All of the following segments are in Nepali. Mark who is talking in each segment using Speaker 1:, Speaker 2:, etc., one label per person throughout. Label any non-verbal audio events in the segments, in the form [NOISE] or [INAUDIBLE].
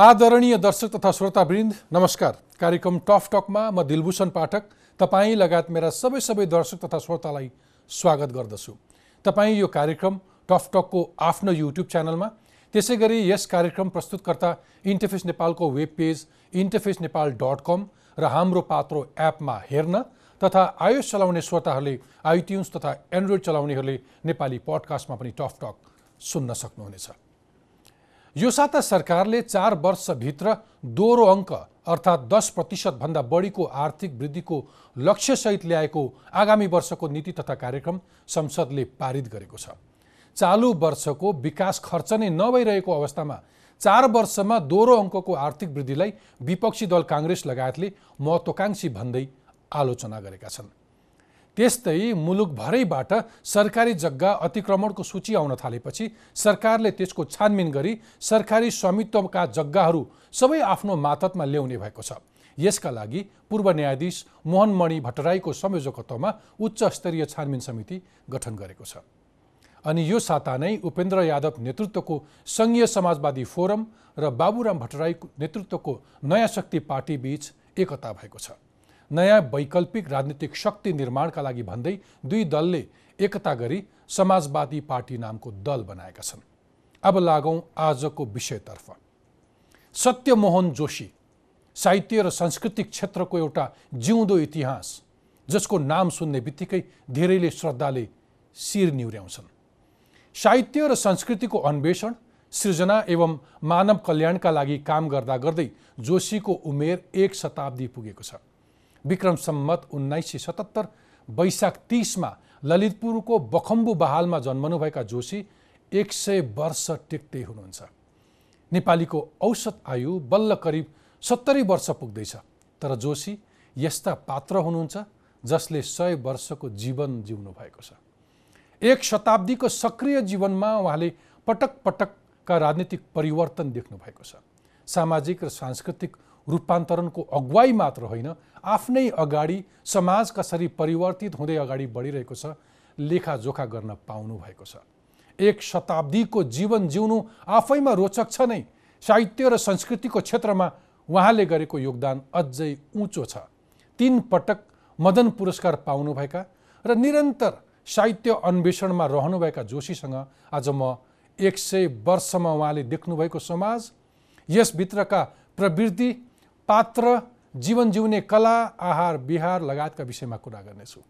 Speaker 1: आदरणीय दर्शक तथा श्रोतावृन्द नमस्कार। कार्यक्रम टफ टकमा म दिलभूषण पाठक तपाईँ लगायत मेरा सबै सबै दर्शक तथा श्रोतालाई स्वागत गर्दछु। तपाईँ यो कार्यक्रम टफ टकको आफ्नो युट्युब च्यानलमा त्यसै गरी यस कार्यक्रम प्रस्तुतकर्ता इन्टरफेस नेपालको web page interface Nepal dot com र हाम्रो पात्रो एपमा हेर्न तथा आयुष चलाउने श्रोताहरूले आइट्युन्स तथा एन्ड्रोइड चलाउनेहरूले नेपाली पडकास्टमा पनि टफ टक सुन्न सक्नुहुनेछ। यो साता सरकारले चार वर्षभित्र दोहोरो अङ्क अर्थात् दस प्रतिशतभन्दा बढीको आर्थिक वृद्धिको लक्ष्यसहित ल्याएको आगामी वर्षको नीति तथा कार्यक्रम संसदले पारित गरेको छ। चालु वर्षको विकास खर्च नै नभइरहेको अवस्थामा चार वर्षमा दोहोरो अङ्कको आर्थिक वृद्धिलाई विपक्षी दल काङ्ग्रेस लगायतले महत्त्वकाङ्क्षी भन्दै आलोचना गरेका छन्। त्यस्तै मुलुकभरैबाट सरकारी जग्गा अतिक्रमणको सूची आउन थालेपछि सरकारले त्यसको छानबिन गरी सरकारी स्वामित्वका जग्गाहरू सबै आफ्नो मातहतमा ल्याउने भएको छ। यसका लागि पूर्व न्यायाधीश मोहनमणि भट्टराईको संयोजकत्वमा उच्च स्तरीय छानबिन समिति गठन गरेको छ। अनि यो साता नै उपेन्द्र यादव नेतृत्वको सङ्घीय समाजवादी फोरम र बाबुराम भट्टराई नेतृत्वको नयाँ शक्ति पार्टी बीच एकता भएको छ। नयाँ वैकल्पिक राजनीतिक शक्ति निर्माणका लागि भन्दै दुई दलले एकता गरी समाजवादी पार्टी नामको दल बनाएका छन्। अब लागौँ आजको विषयतर्फ। सत्यमोहन जोशी साहित्य र सांस्कृतिक क्षेत्रको एउटा जिउँदो इतिहास जसको नाम सुन्ने बित्तिकै धेरैले श्रद्धाले शिर निहुर्याउँछन्। साहित्य र संस्कृतिको अन्वेषण सृजना एवं मानव कल्याणका लागि काम गर्दा गर्दै जोशीको उमेर एक शताब्दी पुगेको छ। विक्रम सम्मत उन्नाइस सय सतहत्तर वैशाख तिसमा ललितपुरको बखम्बु बहालमा जन्मनुभएका जोशी एक सय वर्ष टेक्दै हुनुहुन्छ। नेपालीको औसत आयु बल्ल करिब सत्तरी वर्ष पुग्दैछ तर जोशी यस्ता पात्र हुनुहुन्छ जसले सय वर्षको जीवन जिउनु भएको छ। एक शताब्दीको सक्रिय जीवनमा उहाँले पटक पटकका राजनीतिक परिवर्तन देख्नु भएको छ। सामाजिक र सांस्कृतिक रूपान्तरणको अगुवाई मात्र होइन आफ्नै अगाडि समाज कसरी परिवर्तित हुँदै अगाडि बढिरहेको छ लेखाजोखा गर्न पाउनु भएको छ। एक शताब्दीको जीवन जिउनु आफैमा रोचक छ नै साहित्य र संस्कृतिको क्षेत्रमा उहाँले गरेको योगदान अझै उँचो छ। तिन पटक मदन पुरस्कार पाउनुभएका र निरन्तर साहित्य अन्वेषणमा रहनुभएका जोशीसँग आज म एक सय वर्षमा उहाँले देख्नुभएको समाज यसभित्रका प्रवृत्ति पात्र जीवन जिउने कला आहार विहार लगायतका विषयमा कुरा गर्नेछु।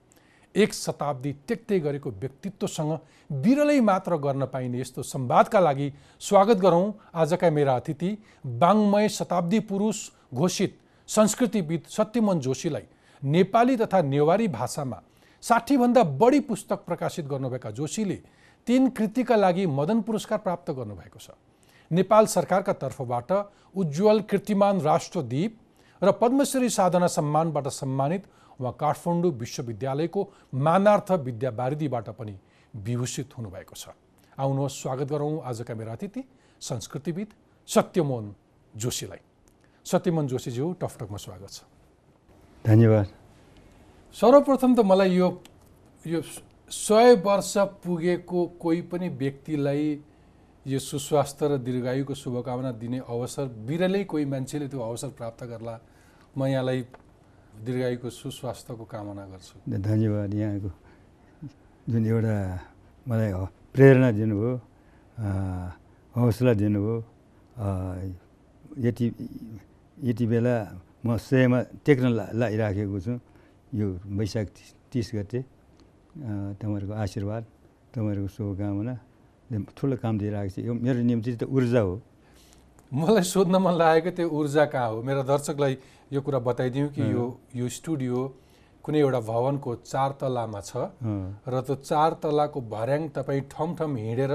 Speaker 1: एक शताब्दी टेक्दै गरेको व्यक्तित्वसँग बिरलै मात्र गर्न पाइने यस्तो संवादका लागि स्वागत गरौँ। आजका मेरा अतिथि बाङ्मय शताब्दी पुरुष घोषित संस्कृतिविद सत्यमन जोशीलाई नेपाली तथा नेवारी भाषामा साठीभन्दा बढी पुस्तक प्रकाशित गर्नुभएका जोशीले तीन कृतिका लागि मदन पुरस्कार प्राप्त गर्नुभएको छ। नेपाल सरकारका तर्फबाट उज्जवल कीर्तिमान राष्ट्रदीप र पद्मश्री साधना सम्मानबाट सम्मानित उहाँ काठमाडौँ विश्वविद्यालयको मानार्थ विद्या बारिदीबाट पनि विभूषित हुनुभएको छ। आउनुहोस् स्वागत गरौँ आजका मेरा अतिथि संस्कृतिविद सत्यमोहन जोशीलाई। सत्यमोहन जोशीज्यू टकटकमा स्वागत छ।
Speaker 2: धन्यवाद।
Speaker 1: सर्वप्रथम त मलाई यो यो सय वर्ष पुगेको कोही पनि व्यक्तिलाई यो सुस्वास्थ्य र दीर्घायुको शुभकामना दिने अवसर बिरलै कोही मान्छेले त्यो अवसर प्राप्त गर्ला। म यहाँलाई दीर्घायुको सुस्वास्थ्यको कामना गर्छु।
Speaker 2: धन्यवाद यहाँको जुन एउटा मलाई प्रेरणा दिनुभयो हौसला दिनुभयो यति यति बेला म सयमा टेक्न लागिराखेको छु। यो वैशाख तिस गते तपाईँहरूको आशीर्वाद तपाईँहरूको शुभकामना ठुलो काम दिइरहेको छ। यो मेरो निम्ति त ऊर्जा हो।
Speaker 1: मलाई सोध्न मन लागेको त्यो ऊर्जा कहाँ हो? मेरो दर्शकलाई यो कुरा बताइदिउँ कि यो यो स्टुडियो कुनै एउटा भवनको चार तलामा छ र त्यो चार तलाको भर्याङ तपाईँ ठम ठम हिँडेर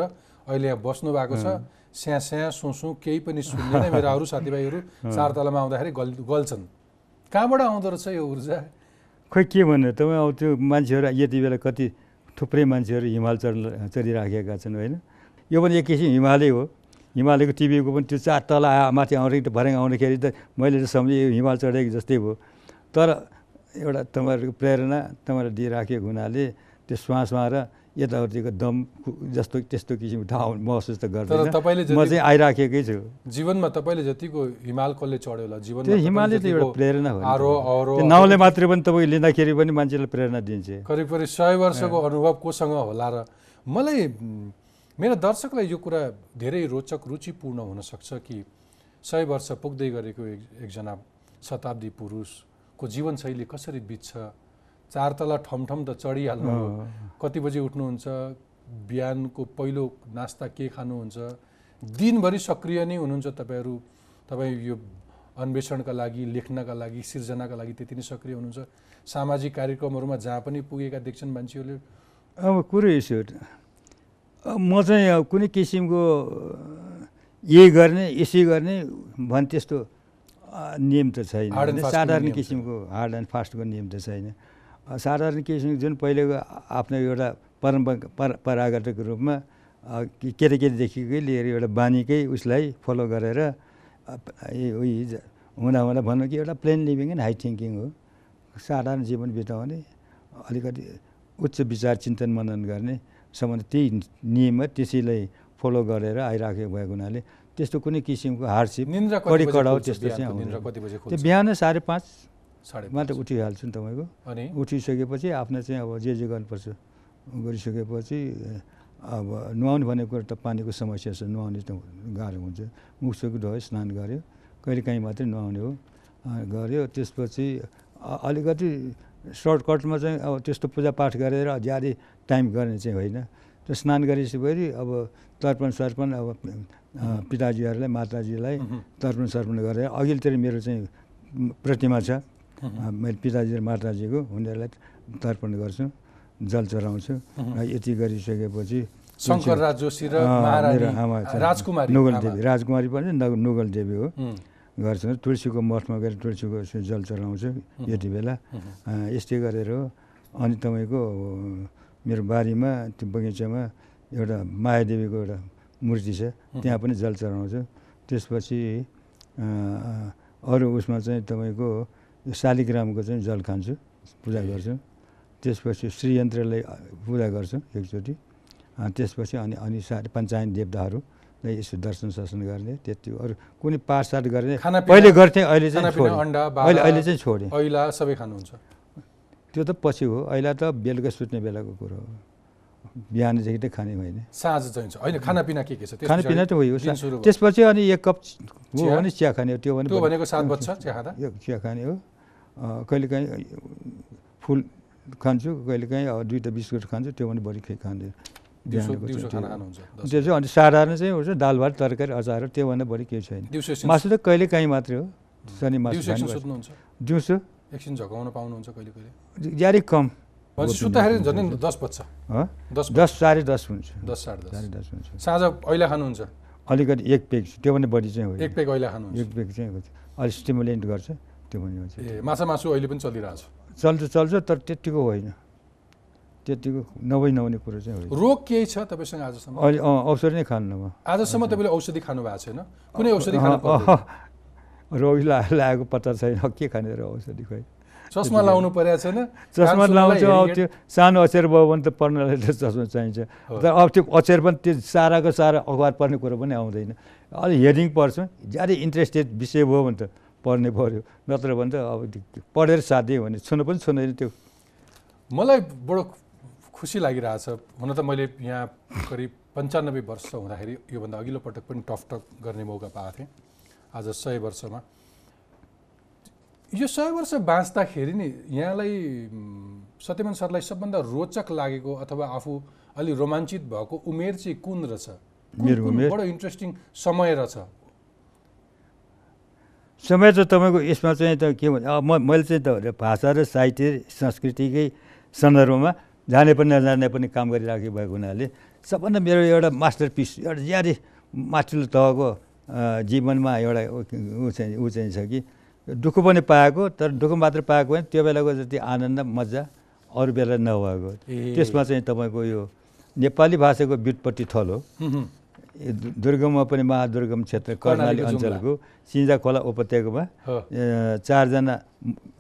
Speaker 1: अहिले यहाँ बस्नु भएको छ स्या स्या सुसु केही पनि सुन्दैन। मेरो अरू साथीभाइहरू चार तलामा आउँदाखेरि गल गल्छन्। कहाँबाट आउँदो रहेछ यो ऊर्जा?
Speaker 2: खोइ के भन्नु तपाईँ अब त्यो मान्छेहरू यति बेला कति थुप्रै मान्छेहरू हिमाल चढ चढिराखेका छन् होइन? यो पनि एक किसिम हिमालय हो। हिमालयको टिभीको पनि त्यो चार तल आ माथि आउँदै भर्याङ आउँदाखेरि त मैले त सम्झेँ यो हिमाल चढेको जस्तै भयो। तर एउटा तपाईँहरूको प्रेरणा तपाईँलाई दिइराखेको हुनाले त्यो श्वासमा र यताउतिको दम जस्तो त्यस्तो किसिमको ठाउँ महसुस त गर्दैन।
Speaker 1: तपाईँले
Speaker 2: म चाहिँ आइराखेकै छु।
Speaker 1: जीवनमा तपाईँले जतिको हिमाल कसले चढ्यो होला
Speaker 2: त्यो
Speaker 1: तपाईँले
Speaker 2: हिमालय त एउटा प्रेरणा हो नाउँले मात्रै पनि तपाईँ लिँदाखेरि पनि मान्छेलाई प्रेरणा दिन्छ।
Speaker 1: करिब करिब सय वर्षको अनुभव कोसँग होला र मलाई मेरो दर्शकलाई यो कुरा धेरै रोचक रुचिपूर्ण हुनसक्छ कि सय वर्ष पुग्दै गरेको एक एकजना शताब्दी पुरुषको जीवनशैली कसरी बित्छ? चार तला ठमठम त चढिहाल्नु। कति बजी उठ्नुहुन्छ? बिहानको पहिलो नास्ता के खानुहुन्छ? दिनभरि सक्रिय नै हुनुहुन्छ तपाईँहरू। तपाईँ यो अन्वेषणका लागि लेख्नका लागि सिर्जनाका लागि त्यति नै सक्रिय हुनुहुन्छ। सामाजिक कार्यक्रमहरूमा जहाँ पनि पुगेका देख्छन् मान्छेहरूले।
Speaker 2: अब कुरो यसो म चाहिँ कुनै किसिमको यही गर्ने यसै गर्ने भने त्यस्तो नियम त छैन। साधारण किसिमको हार्ड एन्ड फास्टको नियम त छैन। साधारण किसिमको जुन पहिलेको आफ्नो एउटा परम्परा पर- परम्परागतको रूपमा केटाकेटीदेखिकै लिएर एउटा बानीकै उसलाई फलो गरेर ज- हुँदा हुँदा भनौँ कि एउटा plain living and high thinking हो। साधारण जीवन बिताउने अलिकति उच्च विचार चिन्तन मनन गर्ने सम्बन्ध त्यही नियम त्यसैलाई फलो गरेर आइराखेको भएको हुनाले त्यस्तो कुनै किसिमको हार्डसिप कडी कडाउ त्यस्तो चाहिँ आउँदैन त्यो बिहान साढे पाँच मात्र
Speaker 1: पाँच।
Speaker 2: उठिहाल्छु नि तपाईँको
Speaker 1: अनि
Speaker 2: उठिसकेपछि आफ्नो चाहिँ अब जे जे गर्नुपर्छ गरिसकेपछि अब नुहाउनु भनेको कुरा त पानीको समस्या छ नुहाउने त गाह्रो हुन्छ मुखसुख धोयो स्नान गऱ्यो कहिले काहीँ मात्रै नुहाउने हो गऱ्यो त्यसपछि अलिकति सर्टकटमा चाहिँ अब त्यस्तो पूजापाठ गरेर ज्यादै टाइम गर्ने चाहिँ होइन। त्यो स्नान गरेपछि अब तर्पण सर्पण अब पिताजीहरूलाई माताजीलाई। तर्पण सर्पण गरेर अघिल्तिर मेरो चाहिँ प्रतिमा छ। मेरो पिताजी र माताजीको उनीहरूलाई तर्पण गर्छु जल चढाउँछु। र यति गरिसकेपछि
Speaker 1: शङ्कर राज जोशी र
Speaker 2: मेरो आमा।
Speaker 1: राजकुमारी।
Speaker 2: नुगल। देवी। राजकुमारी पनि नग- नुगल देवी हो। गर्छु। तुलसीको मठमा गएर तुलसीको जल चढाउँछु यति बेला। यस्तै गरेर हो। अनि तपाईँको मेरो बारीमा त्यो बगैँचामा एउटा मायादेवीको एउटा मूर्ति छ। त्यहाँ पनि जल चढाउँछु। त्यसपछि अरू उसमा चाहिँ तपाईँको शालिग्रामको चाहिँ जल खान्छु पूजा। गर्छु। त्यसपछि श्रीयन्त्रलाई पूजा गर्छु एकचोटि। त्यसपछि अनि अनि साथै पञ्चायन देवताहरू यसो दर्शन सर्शन गर्ने त्यति। अरू कुनै पाठसाठ गर्ने। पहिले गर्थेँ अहिले चाहिँ अहिले अहिले चाहिँ छोडेँ।
Speaker 1: सबै खानुहुन्छ।
Speaker 2: त्यो त पछि हो। अहिले त बेलुका सुत्ने बेलाको कुरो हो। बिहानदेखि त खाने होइन
Speaker 1: साँझ चाहिन्छ होइन खानापिना के के छ?
Speaker 2: खानापिना त हो। त्यसपछि अनि एक कप हो? भने चिया खाने हो। त्यो भने
Speaker 1: त्यो भनेको सात बज्छ चिया खाँदा?
Speaker 2: चिया खाने हो। अँ, कहिलेकाहीँ फुल खान्छु कहिलेकाहीँ अब दुईवटा बिस्कुट खान्छु त्यो भने बढी खै खाँदैन। त्यो- चाहिँ अनि साधारण चाहिँ हुन्छ दाल भात तरकारी अचार त्योभन्दा बढी केही छैन। मासु त कहिले काहीँ मात्रै हो। शनि मासु
Speaker 1: दिउँसो एकछिन झकाउन पाउनुहुन्छ कहिले कहिले?
Speaker 2: ज्यादै कम।
Speaker 1: सुत्दाखेरि झन् दस बज्छ।
Speaker 2: हो?
Speaker 1: दस
Speaker 2: दस साढे दस हुन्छ।
Speaker 1: दस साढे दस।
Speaker 2: साढे दस हुन्छ।
Speaker 1: साँझ ऐला खानुहुन्छ।
Speaker 2: अलिकति एक पेक त्योभन्दा बढी चाहिँ होइन
Speaker 1: एक पेक ऐला खानुहुन्छ।
Speaker 2: एक पेक चाहिँ अलिक स्टिमुलेन्ट गर्छ त्यो भने हुन्छ
Speaker 1: ए माछा मासु अहिले पनि चलिरहेछ।
Speaker 2: चल्छ चल्छ तर त्यत्तिको होइन। त्यत्तिको नभई नहुने कुरो चाहिँ होइन।
Speaker 1: रोग केही छ तपाईँसँग आजसम्म?
Speaker 2: अहिले अँ औषधि नै खानु न म।
Speaker 1: आजसम्म तपाईँले औषधि खानु भएको छैन? कुनै औषधि खानु
Speaker 2: रोग ला लागेको पत्ता छैन। के खाने र औषधि खोइ
Speaker 1: चस्मा लाउनु परेको छैन?
Speaker 2: चस्मा लाउँछु अब त्यो सानो अक्षर भयो भने त पढ्नलाई त चस्मा चाहिन्छ। तर अब त्यो अक्षर पनि त्यो साराको सारा अखबार पढ्ने कुरो पनि आउँदैन। अलिक हेडिङ पढ्छु। ज्यादै इन्ट्रेस्टेड विषय भयो भने त पढ्नै पऱ्यो नत्र भने त अब पढेर साध्य भने छुनु पनि छुँदैन त्यो।
Speaker 1: मलाई बडो खुसी लागिरहेछ हुन त मैले यहाँ करिब पन्चानब्बे वर्ष हुँदाखेरि योभन्दा अघिल्लो पटक पनि टफ टक गर्ने मौका पाएको थिएँ। आज सय वर्षमा। यो सय वर्ष बाँच्दाखेरि नि यहाँलाई सत्यमन सरलाई सबभन्दा रोचक लागेको अथवा आफू अलि रोमाञ्चित भएको उमेर चाहिँ कुन रहेछ? बडो इन्ट्रेस्टिङ समय रहेछ
Speaker 2: समय त तपाईँको यसमा चाहिँ त के भन्छ म मैले चाहिँ त भाषा र साहित्य संस्कृतिकै सन्दर्भमा जाने पनि नजाने पनि काम गरिराखेको भएको हुनाले सबभन्दा मेरो एउटा मास्टर पिस एउटा ज्यादै माथिल्लो तहको जीवनमा एउटा ऊ चाहिँ ऊ चाहिँ छ कि दुःख पनि पाएको तर दुःख मात्र पाएको होइन त्यो बेलाको जति आनन्द मजा अरू बेला नभएको। त्यसमा चाहिँ तपाईँको यो नेपाली भाषाको व्युत्पत्ति थलो
Speaker 1: हुँ,
Speaker 2: दुर्गममा पनि महादुर्गम क्षेत्र कर्णाली। अञ्चलको सिन्जा खोला उपत्यकामा चारजना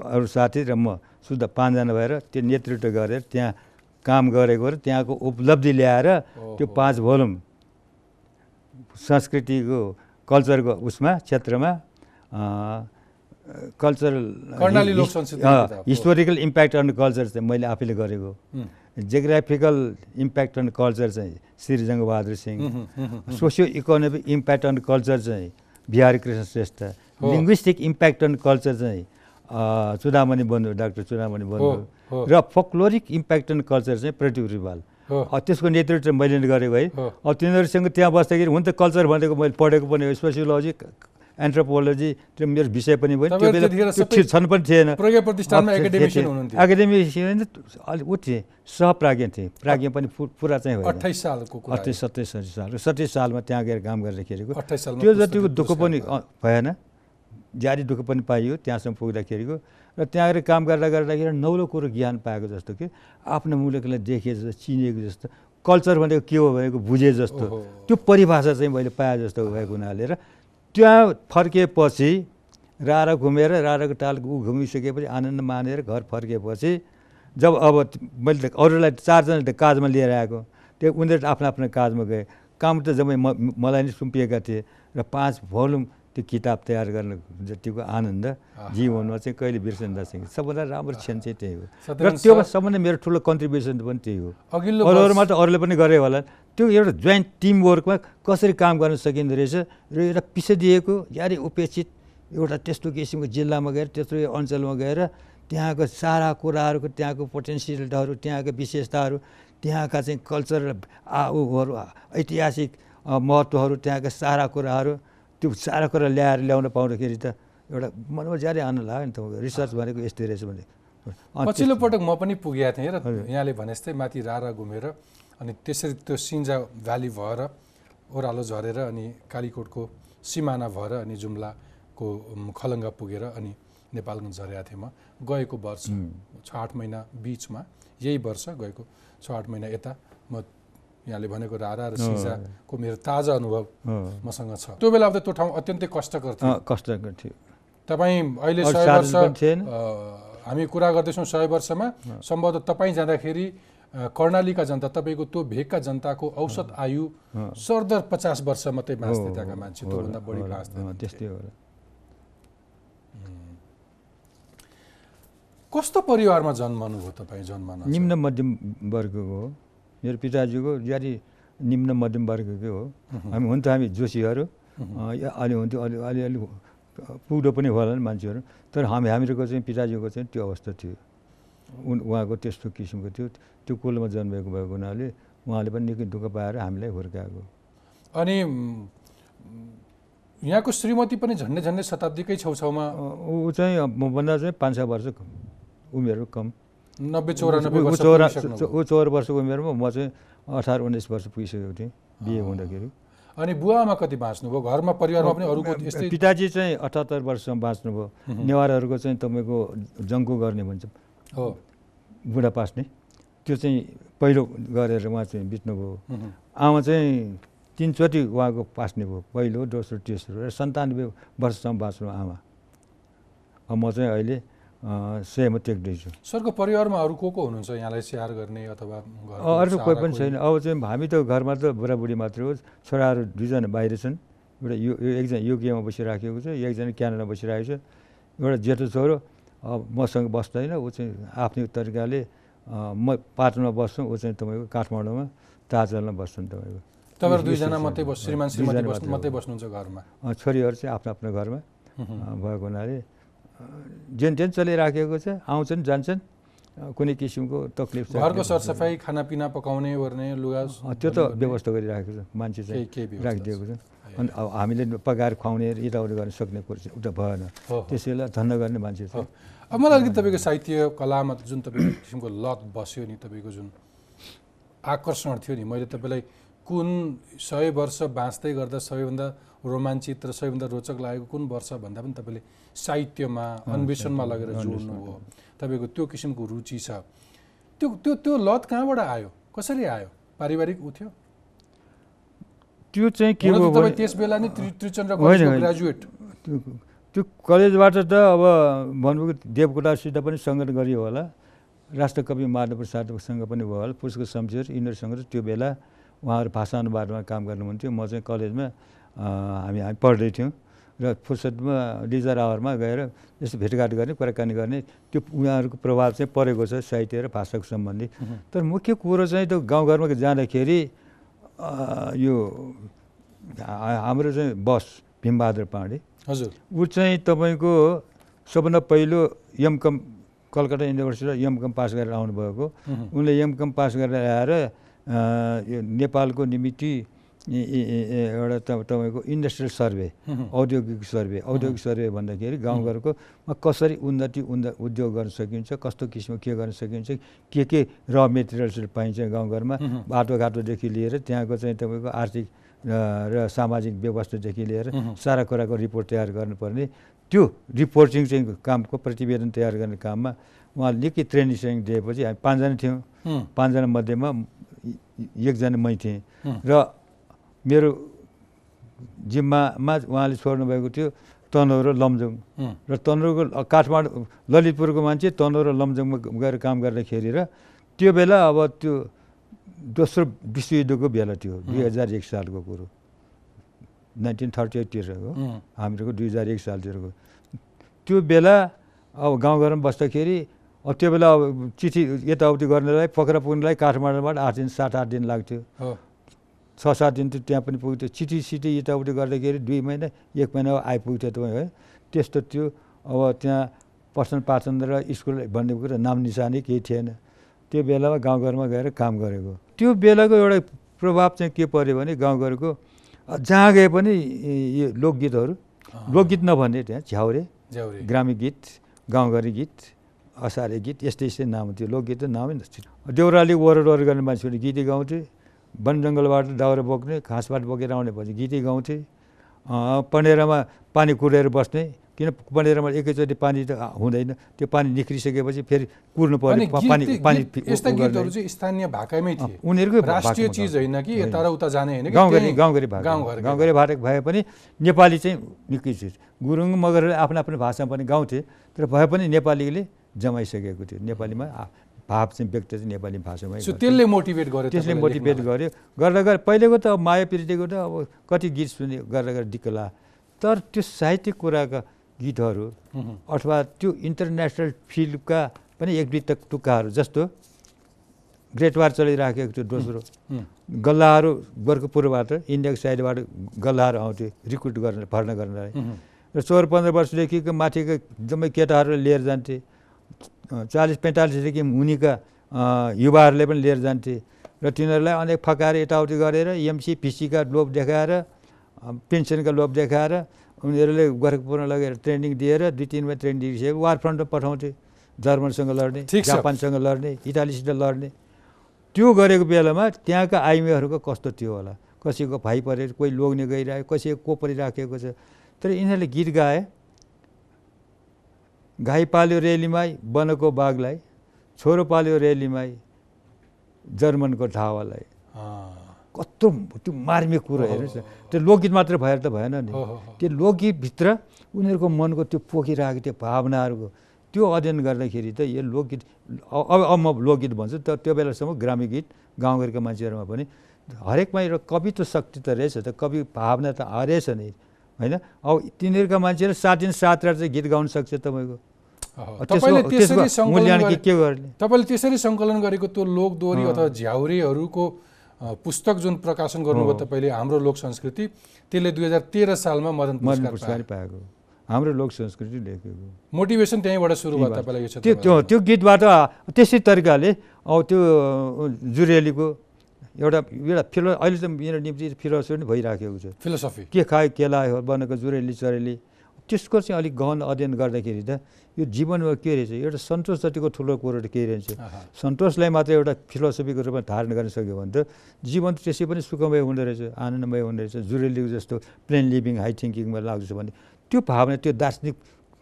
Speaker 2: अरू साथी र म शुद्ध पाँचजना भएर त्यो नेतृत्व गरेर त्यहाँ काम गरेको र त्यहाँको उपलब्धि ल्याएर त्यो। पाँच भोल्युम संस्कृतिको कल्चरको उसमा क्षेत्रमा cultural. Historical impact on culture चाहिँ मैले आफैले गरेको जियोग्राफिकल इम्प्याक्ट अन कल्चर चाहिँ Shri Jangbahadur Singh. Socio economic impact on culture चाहिँ Bihari Krishna Shrestha. Linguistic impact on culture चाहिँ अ, चुडामणि बन्धु डाक्टर चुडामणि
Speaker 1: हो,
Speaker 2: बन्धु। र फोक्लोरिक इम्प्याक्ट अन कल्चर चाहिँ प्रदीप रिवाल त्यसको नेतृत्व मैले नै गरेको है। अब तिनीहरूसँग त्यहाँ बस्दाखेरि हुन त कल्चर भनेको मैले पढेको पनि हो सोसियोलोजी एन्थ्रोपोलोजी त्यो मेरो विषय पनि भयो। त्यो बेला छन् पनि थिएन।
Speaker 1: एकाडेमिसियन
Speaker 2: अलिक ऊ थिएँ सहप्राज्ञ थिएँ। प्राज्ञ पनि पुरा चाहिँ होइन।
Speaker 1: अठाइस सालको
Speaker 2: अठतिस सत्ताइस साल। सत्ताइस सालमा त्यहाँ गएर काम गर्दाखेरिको त्यो जतिको दुःख पनि भएन। जारी दुःख पनि पाइयो त्यहाँसम्म पुग्दाखेरिको। र त्यहाँ गएर काम गर्दा गर्दाखेरि नौलो कुरो ज्ञान पाएको जस्तो कि आफ्नो मुलुकलाई देखे जस्तो चिनेको जस्तो कल्चर भनेको के हो भनेको बुझे जस्तो। त्यो परिभाषा चाहिँ मैले पाएँ जस्तो भएको हुनाले र त्यहाँ फर्किएपछि रारा घुमेर राराको टालको ऊ घुमिसकेपछि आनन्द मानेर घर फर्किएपछि जब अब मैले त अरूलाई चारजना त काजमा लिएर आएको। त्यो उनीहरू आफ्नो आफ्नो काजमा गए। काम त जम्मै म मलाई नै सुम्पिएका थिए र पाँच भोल्युम त्यो किताब तयार गर्न जतिको आनन्द। जीवनमा चाहिँ कहिले बिर्सन नसके। सबभन्दा राम्रो क्षण चाहिँ त्यही हो। र
Speaker 1: सत्यनारायण
Speaker 2: त्यो
Speaker 1: सर,
Speaker 2: सबभन्दा मेरो ठुलो कन्ट्रिब्युसन पनि त्यही हो।
Speaker 1: अघिल्लो
Speaker 2: अरूहरूमा त अरूले पनि गरे होला। त्यो एउटा जोइन्ट टिमवर्कमा कसरी काम गर्न सकिँदो रहेछ र एउटा पिछडिएको यारि उपेक्षित एउटा त्यस्तो किसिमको जिल्लामा गएर त्यत्रो अञ्चलमा गएर त्यहाँको सारा कुराहरूको त्यहाँको पोटेन्सियलहरू त्यहाँको विशेषताहरू त्यहाँका चाहिँ कल्चरल आ ऐतिहासिक महत्त्वहरू त्यहाँका सारा कुराहरू त्यो सारा कुरा ल्याएर ल्याउन पाउँदाखेरि त एउटा मनमा ज्यादै आनन्द लाग्यो नि त रिसर्च भनेको यस्तै रहेछ भने।
Speaker 1: पछिल्लो पटक म पनि पुगेको थिएँ र। यहाँले भने जस्तै माथि रारा घुमेर अनि त्यसरी त्यो सिन्जा भ्याली भएर ओह्रालो झरेर अनि कालीकोटको सिमाना भएर अनि जुम्लाको खलङ्गा पुगेर अनि नेपालगञ्ज झरेका थिएँ म। गएको वर्ष छ आठ महिना बिचमा यही वर्ष गएको छ आठ महिना यता म यहाँले भनेको रारा र सिन्जाको मेरो ताजा अनुभव। मसँग छ। त्यो बेला अब त्यो ठाउँ अत्यन्तै कष्टकर थियो।
Speaker 2: कष्टकर थियो।
Speaker 1: तपाईँ अहिले सय वर्ष हामी कुरा गर्दैछौँ सय वर्षमा। सम्भवतः तपाईँ जाँदाखेरि कर्णालीका जनता तपाईँको त्यो भेगका जनताको औसत आयु सरदर पचास वर्ष मात्रै बाँच्थे त्यहाँका मान्छे त्योभन्दा बढी बाँच्थे
Speaker 2: त्यस्तै हो।
Speaker 1: कस्तो परिवारमा जन्मनु हो तपाईँ जन्मन
Speaker 2: निम्न मध्यम वर्गको हो। मेरो पिताजीको ज्यादै निम्न मध्यम वर्गकै हो। हामी हुन त हामी जोशीहरू। अलि हुन्थ्यो अलि अलिअलि पुग्दो पनि होला नि मान्छेहरू। तर हामी हामीहरूको चाहिँ पिताजीको चाहिँ त्यो अवस्था थियो। उन उहाँको त्यस्तो किसिमको थियो। त्यो कुलमा जन्मेको भएको हुनाले उहाँले पनि निकै दुःख पाएर हामीलाई हुर्काएको।
Speaker 1: अनि यहाँको श्रीमती पनि झन्डै झन्डै शताब्दीकै छेउछाउमा
Speaker 2: ऊ चाहिँ मभन्दा चाहिँ पाँच छ वर्ष उमेर कम।
Speaker 1: नब्बे चौरानब्बे
Speaker 2: ऊ चौरा। ऊ चौर वर्षको उमेरमा म चाहिँ अठार उन्नाइस वर्ष पुगिसकेको थिएँ बिहे हुँदाखेरि।
Speaker 1: अनि बुवामा कति बाँच्नुभयो? घरमा परिवारमा पनि अरूको यस्तै
Speaker 2: पिताजी चाहिँ अठहत्तर वर्षसम्म बाँच्नुभयो। नेवारहरूको चाहिँ तपाईँको जङ्को गर्ने भन्छ।
Speaker 1: हो।
Speaker 2: बुढा पास्ने। त्यो चाहिँ पहिलो गरेर उहाँ चाहिँ बित्नुभयो। आमा चाहिँ तिनचोटि उहाँको पास्ने भयो पहिलो दोस्रो तेस्रो र सन्तानब्बे वर्षसम्म बाँच्नु आमा। म चाहिँ अहिले अँ, सयमा टेक्दैछु
Speaker 1: सरको परिवारमा अरू को को हुनुहुन्छ यहाँलाई स्याहार गर्ने अथवा
Speaker 2: अरू कोही पनि छैन। अब चाहिँ हामी त घरमा त बुढाबुढी मात्रै हो छोराहरू दुईजना बाहिर छन्। एउटा यो एकजना युकेमा बसिराखेको छ एकजना क्यानाडा बसिरहेको छ। एउटा जेठो छोरो अब मसँग बस्दैन ऊ चाहिँ आफ्नै तरिकाले म पाटनमा बस्छु ऊ चाहिँ तपाईँको काठमाडौँमा ताजलमा बस्छन् तपाईँको।
Speaker 1: तपाईँहरू दुईजना मात्रै। बस श्रीमान श्रीमती
Speaker 2: मात्रै।
Speaker 1: बस्नुहुन्छ घरमा?
Speaker 2: छोरीहरू चाहिँ आफ्नो आफ्नो घरमा भएको हुनाले अँ, जेन जेन चलिराखेको छ आउँछन् जान्छन्। कुनै किसिमको तकलिफ छ।
Speaker 1: घरको सरसफाइ खानापिना पकाउने ओर्ने लुगा
Speaker 2: त्यो त व्यवस्था गरिराखेको छ मान्छे चाहिँ राखिदिएको छ। अनि अब हामीले पकाएर खुवाउने यताउति गर्न सक्ने कुरो चाहिँ उता भएन। त्यसैलाई धन्न गर्ने मान्छे। चाहिँ
Speaker 1: अब मलाई अलिकति तपाईँको साहित्य कलामा जुन तपाईँको किसिमको लत बस्यो नि तपाईँको जुन आकर्षण थियो नि मैले तपाईँलाई कुन सय वर्ष बाँच्दै गर्दा सबैभन्दा रोमाञ्चित र सबैभन्दा रोचक लागेको कुन वर्ष भन्दा पनि तपाईँले साहित्यमा अन्वेषणमा लगेर जोड्नु हो। तपाईँको त्यो किसिमको रुचि छ। त्यो त्यो त्यो लत कहाँबाट आयो? कसरी आयो? पारिवारिक उ थियो?
Speaker 2: त्यो चाहिँ के भयो भने
Speaker 1: त्यस बेला नै त्रि- त्रिचन्द्र। ग्रेजुएट।
Speaker 2: त्यो कलेजबाट त अब भन्नुभयो देवकोटासित पनि सङ्गत गरियो होला। राष्ट्रकवि माधव प्रसादसँग पनि भयो होला पुष्क शमशेर यिनीहरूसँग त्यो बेला उहाँहरू भाषा अनुवादमा काम गर्नुहुन्थ्यो। म चाहिँ कलेजमा हामी हामी पढ्दै थियौँ र फुर्सदमा लिजर आवरमा गएर यसो भेटघाट गर्ने कुराकानी गर्ने त्यो उहाँहरूको प्रभाव चाहिँ परेको छ साहित्य र भाषाको सम्बन्धी। तर मुख्य कुरो चाहिँ त्यो गाउँघरमा जाँदाखेरि यो हाम्रो चाहिँ बस भीमबहादुर पाण्डे
Speaker 1: हजुर।
Speaker 2: ऊ चाहिँ तपाईँको सबभन्दा पहिलो एमकम कलकत्ता युनिभर्सिटीबाट एमकम पास गरेर आउनुभएको। उनले एमकम पास गरेर आएर यो नेपालको निमित्त एउटा त तपाईँको इन्डस्ट्रियल सर्वे
Speaker 1: मह्म। [LAUGHS]
Speaker 2: औद्योगिक सर्वे औद्योगिक सर्वे भन्दाखेरि गाउँघरको मा कसरी उन्नति उन्द उद्योग गर्न सकिन्छ कस्तो किसिमको के गर्न सकिन्छ के के र मेटेरियल्सहरू पाइन्छ गाउँघरमा। बाटोघाटोदेखि लिएर त्यहाँको चाहिँ तपाईँको आर्थिक र सामाजिक व्यवस्थादेखि लिएर। सारा कुराको रिपोर्ट तयार गर्नुपर्ने त्यो रिपोर्टिङ चाहिँ कामको प्रतिवेदन तयार गर्ने काममा उहाँले निकै ट्रेनिङ सेनिङ दिएपछि हामी पाँचजना थियौँ। पाँचजना मध्येमा एकजना मै थिएँ। र मेरो जिम्मामा उहाँले छोड्नुभएको थियो तनहुँ र लमजुङ। र तनहुँको काठमाडौँ ललितपुरको मान्छे तनहुँ र लमजुङमा गएर काम गर्दाखेरि र त्यो बेला अब त्यो दोस्रो विश्वयुद्धको बेला थियो दुई हजार एक सालको कुरो नाइन्टिन थर्टी एटतिरको। हामीहरूको दुई हजार एक सालतिरको त्यो बेला अब गाउँघरमा बस्दाखेरि अब त्यो बेला अब चिठी यताउति गर्नलाई पोखरा पुग्नलाई काठमाडौँबाट आठ दिन सात आठ दिन लाग्थ्यो।
Speaker 1: हो।
Speaker 2: छ सात दिन त त्यहाँ पनि पुग्थ्यो। चिठी सिटी यताउति गर्दाखेरि दुई महिना एक महिना आइपुग्थ्यो तपाईँ है त्यस्तो थियो। अब त्यहाँ पठन पाठन र स्कुल भन्ने कुरो नाम निशानी केही थिएन। त्यो बेलामा गाउँघरमा गएर काम गरेको। त्यो बेलाको एउटा प्रभाव चाहिँ के पऱ्यो भने गाउँघरको जहाँ गए पनि यो लोकगीतहरू लोकगीत नभन्ने त्यहाँ झ्याउरे। ग्रामीण गीत गाउँघरी गीत असारे गीत यस्तै यस्तै नाम थियो लोकगीत त नामै नथियो। देउराली वरदवर गर्ने मान्छेहरू गीतै गाउँथे वन जङ्गलबाट दाउरा बोक्ने घाँसबाट बोकेर आउने पछि गीतै गाउँथे। पनेरामा पानी कुरेर बस्ने किन पनेरामा एकैचोटि पानी त हुँदैन त्यो पानी निक्रिसकेपछि फेरि कुर्नु
Speaker 1: अनि
Speaker 2: पर्यो प-
Speaker 1: गीत-
Speaker 2: पानी पानी
Speaker 1: यस्ता। गीतहरू चाहिँ स्थानीय भाकामै थिए।
Speaker 2: उनीहरूकै
Speaker 1: राष्ट्रिय चिज होइन कि यता र उता जाने होइन
Speaker 2: गाउँघरी गाउँघरी भाका। गाउँघरी भाषा भए पनि नेपाली चाहिँ निकै चिज। गुरुङ मगरले आफ्नो आफ्नो भाषामा पनि गाउँथे तर भए पनि नेपालीले जमाइसकेको थियो नेपालीमा भाव चाहिँ व्यक्त चाहिँ नेपाली भाषामै।
Speaker 1: त्यसले मोटिभेट गर्यो
Speaker 2: त्यसले मोटिभेट। गर्यो गर्दा गर्दा पहिलेको त माया प्रीतिको त अब कति गीत सुने गर्दा गर्दा दिक्क ला तर त्यो साहित्यिक कुराका गीतहरू। अथवा त्यो इन्टरनेसनल फिल्डका पनि एक दुई टक टुक्काहरू जस्तो ग्रेट वार चलिराखेको थियो दोस्रो। गल्लाहरू गोर्खपुरबाट इन्डियाको साइडबाट गल्लाहरू आउँथे रिक्रुट गर्न भर्ना गर्नलाई। र चौध पन्ध्र वर्षदेखिको माथिको जम्मै केटाहरू लिएर जान्थे चालिस पैँतालिसदेखि मुनिका युवाहरूले पनि लिएर जान्थे। र तिनीहरूलाई अनेक फकाएर यताउति गरेर एमसी पिसीका लोभ देखाएर पेन्सनका लोभ देखाएर उनीहरूले गोरखपुरमा लगेर ट्रेनिङ दिएर दुई तिन महिना ट्रेनिङ दिइसकेपछि वार फ्रन्टमा पठाउँथे जर्मनसँग लड्ने। जापानसँग लड्ने इटालीसित लड्ने। त्यो गरेको बेलामा त्यहाँका आइमीहरूको कस्तो थियो होला? कसैको भाइ परेर कोही लोग्ने गइरहेको कसैको को परिराखेको छ? तर यिनीहरूले गीत गाए। गाई पाल्यो रेलीमाई बनको बाघलाई छोरो पाल्यो रेलीमाई जर्मनको ढावालाई। कस्तो त्यो मार्मिक कुरो हेर्नुहोस् न त्यो लोकगीत मात्र भएर त भएन नि। त्यो लोकगीतभित्र उनीहरूको मनको त्यो पोखिरहेको त्यो भावनाहरूको त्यो अध्ययन गर्दाखेरि त यो लोकगीत अब अब म लोकगीत भन्छु त त्यो बेलासम्म ग्रामीण गीत गाउँघरका मान्छेहरूमा पनि हरेकमा एउटा कवित्व शक्ति त रहेछ त कवि भावना त रहेछ नि होइन? अब तिनीहरूका मान्छेहरू सात दिन सात रात चाहिँ गीत गाउन सक्छ तपाईँको।
Speaker 1: त्यसरी
Speaker 2: के गर्ने?
Speaker 1: तपाईँले त्यसरी सङ्कलन गरेको त्यो लोकदोहोरी अथवा झ्याउरेहरूको पुस्तक जुन प्रकाशन गर्नुभयो तपाईँले हाम्रो लोक संस्कृति त्यसले दुई हजार तेह्र सालमा मदन पुरस्कार
Speaker 2: पाएको। हाम्रो लोक संस्कृति लेखेको।
Speaker 1: मोटिभेसन त्यहीँबाट सुरु भयो तपाईँलाई यो
Speaker 2: त्यो त्यो गीतबाट त्यसै तरिकाले अब त्यो जुरेलीको एउटा एउटा फिलो अहिले त मेरो निम्ति फिलोसफी पनि भइराखेको छ।
Speaker 1: फिलोसफी?
Speaker 2: के खायो के लायो बनेको जुरेली चरेली त्यसको चाहिँ अलिक गहन अध्ययन गर्दाखेरि त यो जीवनमा के रहेछ एउटा सन्तोष जतिको ठुलो कुरो केही रहेछ। सन्तोषलाई मात्र एउटा फिलोसफीको रूपमा धारण गर्न सक्यो भने त जीवन त त्यसै पनि सुखमय हुँदो रहेछ आनन्दमय हुँदो रहेछ जुरेलीको जस्तो प्लेन लिभिङ हाई थिङ्किङमा लाग्छ भने त्यो भावना त्यो दार्शनिक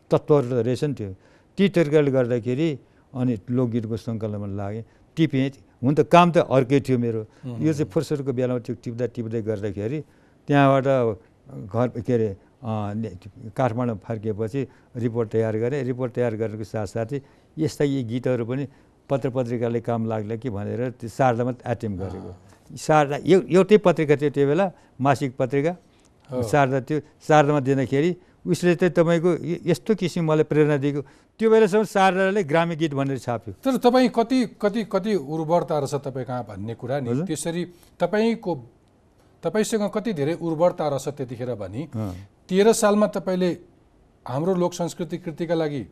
Speaker 2: तत्त्वहरू त रहेछ नि त्यो। ती तरिकाले गर्दाखेरि अनि लोकगीतको सङ्कलनमा लागेँ टिपेँ हुन त काम त अर्कै थियो मेरो। यो चाहिँ फुर्सदको बेलामा त्यो टिप्दा टिप्दै गर्दाखेरि त्यहाँबाट घर के अरे काठमाडौँ फर्किएपछि रिपोर्ट तयार गरेँ। रिपोर्ट तयार गरेको साथसाथै यस्ता यी गीतहरू पनि पत्र पत्रिकाले काम लाग्ला कि भनेर त्यो शारदामा एटेम्प गरेको। शारदा एउ एउटै पत्रिका थियो त्यो बेला मासिक पत्रिका। शारदा त्यो शारदामा दिँदाखेरि उसले चाहिँ तपाईँको य- यस्तो किसिम मलाई प्रेरणा दिएको। त्यो बेलासम्म शारदाले ग्रामीण गीत भनेर छाप्यो
Speaker 1: तर तपाईँ कति कति कति उर्वरता रहेछ तपाईँ कहाँ भन्ने कुरा नि। त्यसरी तपाईँको तपाईँसँग कति धेरै उर्वरता रहेछ त्यतिखेर भनी। तेह्र सालमा तपाईँले हाम्रो लोक संस्कृति कृतिका लागि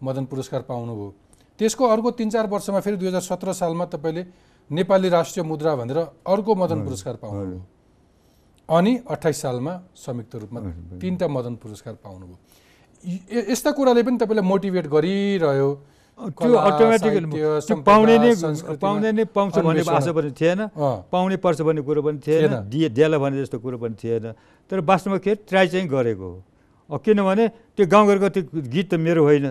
Speaker 1: मदन पुरस्कार पाउनुभयो त्यसको अर्को तिन चार वर्षमा फेरि दुई हजार सत्र सालमा तपाईँले नेपाली राष्ट्रिय मुद्रा भनेर अर्को मदन पुरस्कार पाउनुभयो अनि अठाइस सालमा संयुक्त रूपमा। तिनवटा मदन पुरस्कार पाउनुभयो यस्ता कुराले पनि तपाईँलाई मोटिभेट गरिरह्यो?
Speaker 2: त्यो
Speaker 1: कला,
Speaker 2: अटोमेटिक
Speaker 1: साहित्य,
Speaker 2: त्यो पाउने नै पाउने नै पाउँछ भन्ने। आशा पनि थिएन। पाउने पर्छ भन्ने कुरो पनि थिएन। दिए देला भने जस्तो कुरो पनि थिएन। तर वास्तवमा के ट्राई चाहिँ गरेको हो। किनभने त्यो गाउँघरको त्यो गीत त मेरो होइन।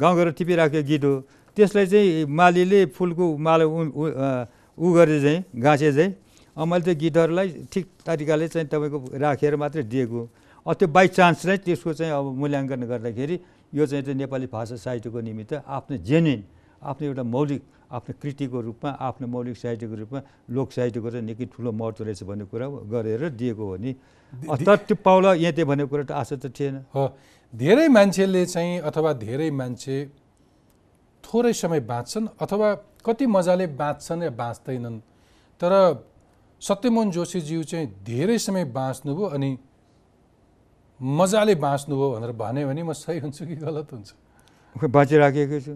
Speaker 2: गाउँघर टिपिराखेको गीत हो। त्यसलाई चाहिँ मालीले फुलको माला उ गरे चाहिँ गाँसे चाहिँ। मैले त्यो गीतहरूलाई ठिक तरिकाले चाहिँ तपाईँको राखेर मात्रै दिएको त्यो बाई चान्स चाहिँ त्यसको चाहिँ अब मूल्याङ्कन गर्दाखेरि यो चाहिँ त्यो नेपाली भाषा साहित्यको निमित्त आफ्नो जेन्युन आफ्नो एउटा मौलिक आफ्नो कृतिको रूपमा आफ्नो मौलिक साहित्यको रूपमा लोक साहित्यको चाहिँ निकै ठुलो महत्त्व रहेछ भन्ने कुरा गरेर दिएको हो नि। तर त्यो पाउला यहाँ भन्ने कुरा त आशा त थिएन।
Speaker 1: हो धेरै मान्छेले चाहिँ अथवा धेरै मान्छे थोरै समय बाँच्छन् अथवा कति मजाले बाँच्छन् या बाँच्दैनन् तर सत्यमोहन जोशीज्यू चाहिँ धेरै समय बाँच्नुभयो अनि मजाले बाँच्नुभयो भनेर भन्यो भने म सही हुन्छु कि गलत हुन्छ?
Speaker 2: बाँचिराखेको छु।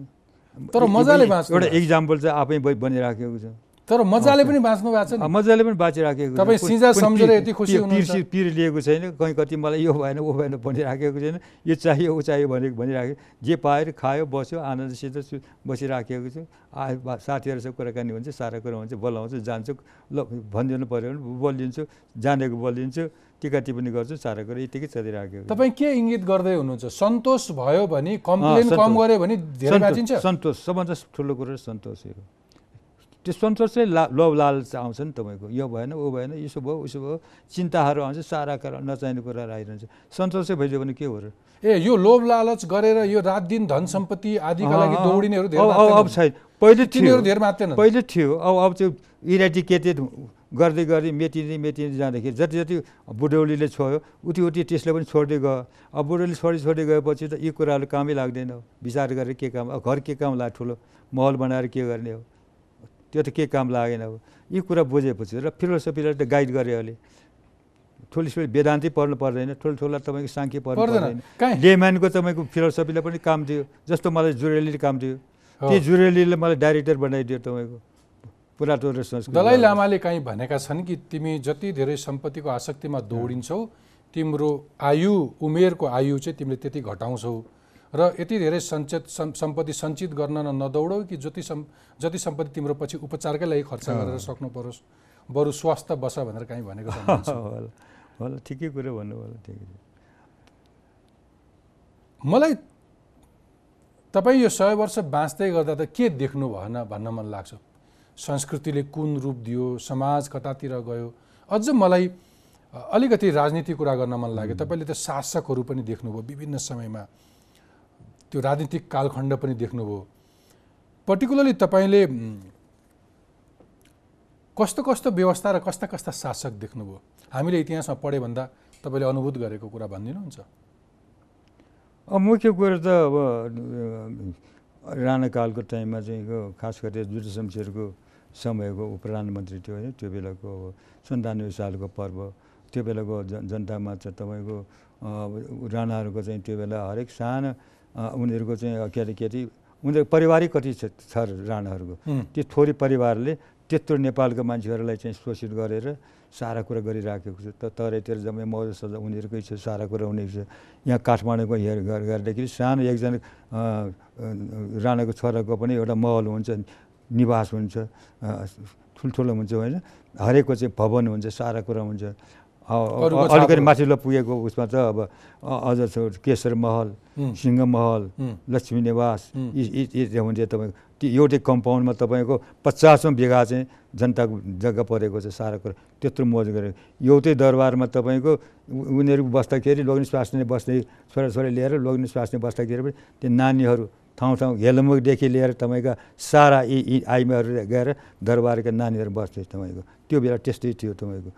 Speaker 1: तर मजाले बाँच्नु
Speaker 2: एउटा। इक्जाम्पल चाहिँ आफै बनिराखेको छ।
Speaker 1: तर मजाले पनि बाँच्नु भएको छ
Speaker 2: मजाले पनि बाँचिराखेको
Speaker 1: तपाईँ सिजा सम्झेर यति खुसी
Speaker 2: पिर-? पिर लिएको छैन कहीँ कति मलाई यो भएन ऊ भएन भनिराखेको छैन। यो चाहियो ऊ चाहियो भनेको भनिराखेको। जे पाएर खायो बस्यो आनन्दसित बसिराखेको छु। आ साथीहरूसँग कुराकानी हुन्छ सारा कुरा हुन्छ बोलाउँछु जान्छु। ल भनिदिनु पऱ्यो भने बोलिदिन्छु जानेको बोलिदिन्छु टिका टिप्पणी गर्छु सारा कुरा यतिकै चलिराखेको।
Speaker 1: तपाईँ के इङ्गित गर्दै हुनुहुन्छ? सन्तोष भयो भने कम्प्लेन। कम गऱ्यो भने धेरै
Speaker 2: सन्तोष। सबभन्दा ठुलो कुरो सन्तोष हो। त्यो सन्तोष ला लोभ लालच आउँछ नि तपाईँको। यो भएन ऊ भएन यसो भयो उसो भयो। चिन्ताहरू आउँछ सारा कुरा नचाहिने कुराहरू आइरहन्छ सन्तोष भइदियो भने के हो र?
Speaker 1: ए यो लोभ लालच गरेर यो रात दिन धन सम्पत्ति आदिका लागि दौडिनेहरू
Speaker 2: अब। छैन। पहिले थियो।
Speaker 1: तिनीहरू धेरै
Speaker 2: पहिले थियो। अब अब त्यो इरेडिकेटेड गर्दै गर्दै मेटिँदै मेटिँदै जाँदाखेरि जति जति बुढौलीले छोयो उति उति त्यसले पनि छोड्दै गयो। अब बुढौली छोडी छोड्दै गएपछि त यी कुराहरू कामै लाग्दैन। विचार गरेर के काम घर के काम लाग्यो ठुलो महल बनाएर के गर्ने हो? त्यो त के काम लागेन अब। यी कुरा बुझेपछि र फिलोसफीलाई त गाइड गरे अहिले। ठुलो ठुलो वेदान्तै पढ्नु पर्दैन ठुलो ठुला तपाईँको साङ्ख्य पढ्नु
Speaker 1: पर्दैन। कहीँ।
Speaker 2: लेम्यानको तपाईँको फिलोसफीलाई पनि काम दियो जस्तो मलाई जुरेलीले काम दियो। त्यो जुरेलीले मलाई डाइरेक्टर बनाइदियो तपाईँको पुरातो र संस्कृति
Speaker 1: दलाइ लामाले काहीँ भनेका छन् कि तिमी जति धेरै सम्पत्तिको आसक्तिमा दौडिन्छौ तिम्रो आयु उमेरको आयु चाहिँ तिमीले त्यति घटाउँछौ। र यति धेरै सञ्चित सम्- सम्पत्ति सञ्चित गर्न नदौडौ कि जति सम् जति सम्पत्ति तिम्रो पछि उपचारकै लागि खर्च गरेर सक्नु परोस् बरु स्वास्थ्य बस भनेर काहीँ भनेको छ [LAUGHS]
Speaker 2: होला होला ठिकै कुरो भन्नु होला ठिकै।
Speaker 1: मलाई तपाईँ यो सय वर्ष बाँच्दै गर्दा त के देख्नु भएन भन्न मन लाग्छ। संस्कृतिले कुन रूप दियो समाज कतातिर गयो अझ मलाई अलिकति राजनीति कुरा गर्न मन लाग्यो। तपाईँले त शासकहरू पनि देख्नुभयो विभिन्न समयमा। त्यो राजनीतिक कालखण्ड पनि देख्नुभयो। पर्टिकुलरली तपाईँले कस्तो कस्तो व्यवस्था र कस्ता कस्ता शासक देख्नुभयो? हामीले इतिहासमा पढे भन्दा तपाईँले अनुभूत गरेको कुरा भनिदिनुहुन्छ।
Speaker 2: अब मुख्य कुरो त अब राणाकालको टाइममा चाहिँ खास गरी जुट शमशेरको समयको उप प्रधानमन्त्री थियो होइन त्यो बेलाको अब सन्तानब्बे सालको पर्व त्यो बेलाको जन जनतामा चाहिँ तपाईँको राणाहरूको चाहिँ त्यो बेला हरेक सानो उनीहरूको चाहिँ के अरे के अरे उनीहरू पारिवारिक कति छ राणाहरूको। त्यो थोरै परिवारले त्यत्रो नेपालको मान्छेहरूलाई चाहिँ शोषित गरेर सारा कुरा गरिराखेको छ। त तराईतिर जम्मै मौज सजा उनीहरूकै छ सारा कुरा उनीहरू छ। यहाँ काठमाडौँको हेर गर- गर्दाखेरि सानो एकजना राणाको छोराको पनि एउटा महल हुन्छ निवास हुन्छ ठुल्ठुलो हुन्छ होइन? हरेकको चाहिँ भवन हुन्छ सारा कुरा हुन्छ। अलिकति। माथिल्लो पुगेको उसमा त अब अझ छ केशर महल सिंह महल लक्ष्मी निवास। यी हुन्थ्यो तपाईँको। त्यो एउटै कम्पाउन्डमा तपाईँको पचासौँ बिघा चाहिँ जनताको जग्गा परेको छ सारा कुरा। त्यत्रो मौज गरेको एउटै दरबारमा तपाईँको उनीहरू बस्दाखेरि लोग्ने स्वास्नी बस्ने छोराछोरी लिएर लोग्ने स्वास्नी बस्दाखेरि पनि त्यो नानीहरू ठाउँ ठाउँ हेलमुखदेखि लिएर तपाईँका सारा यी यी आइमाहरू गएर दरबारका नानीहरू बस्थे तपाईँको। त्यो बेला त्यस्तै थियो तपाईँको।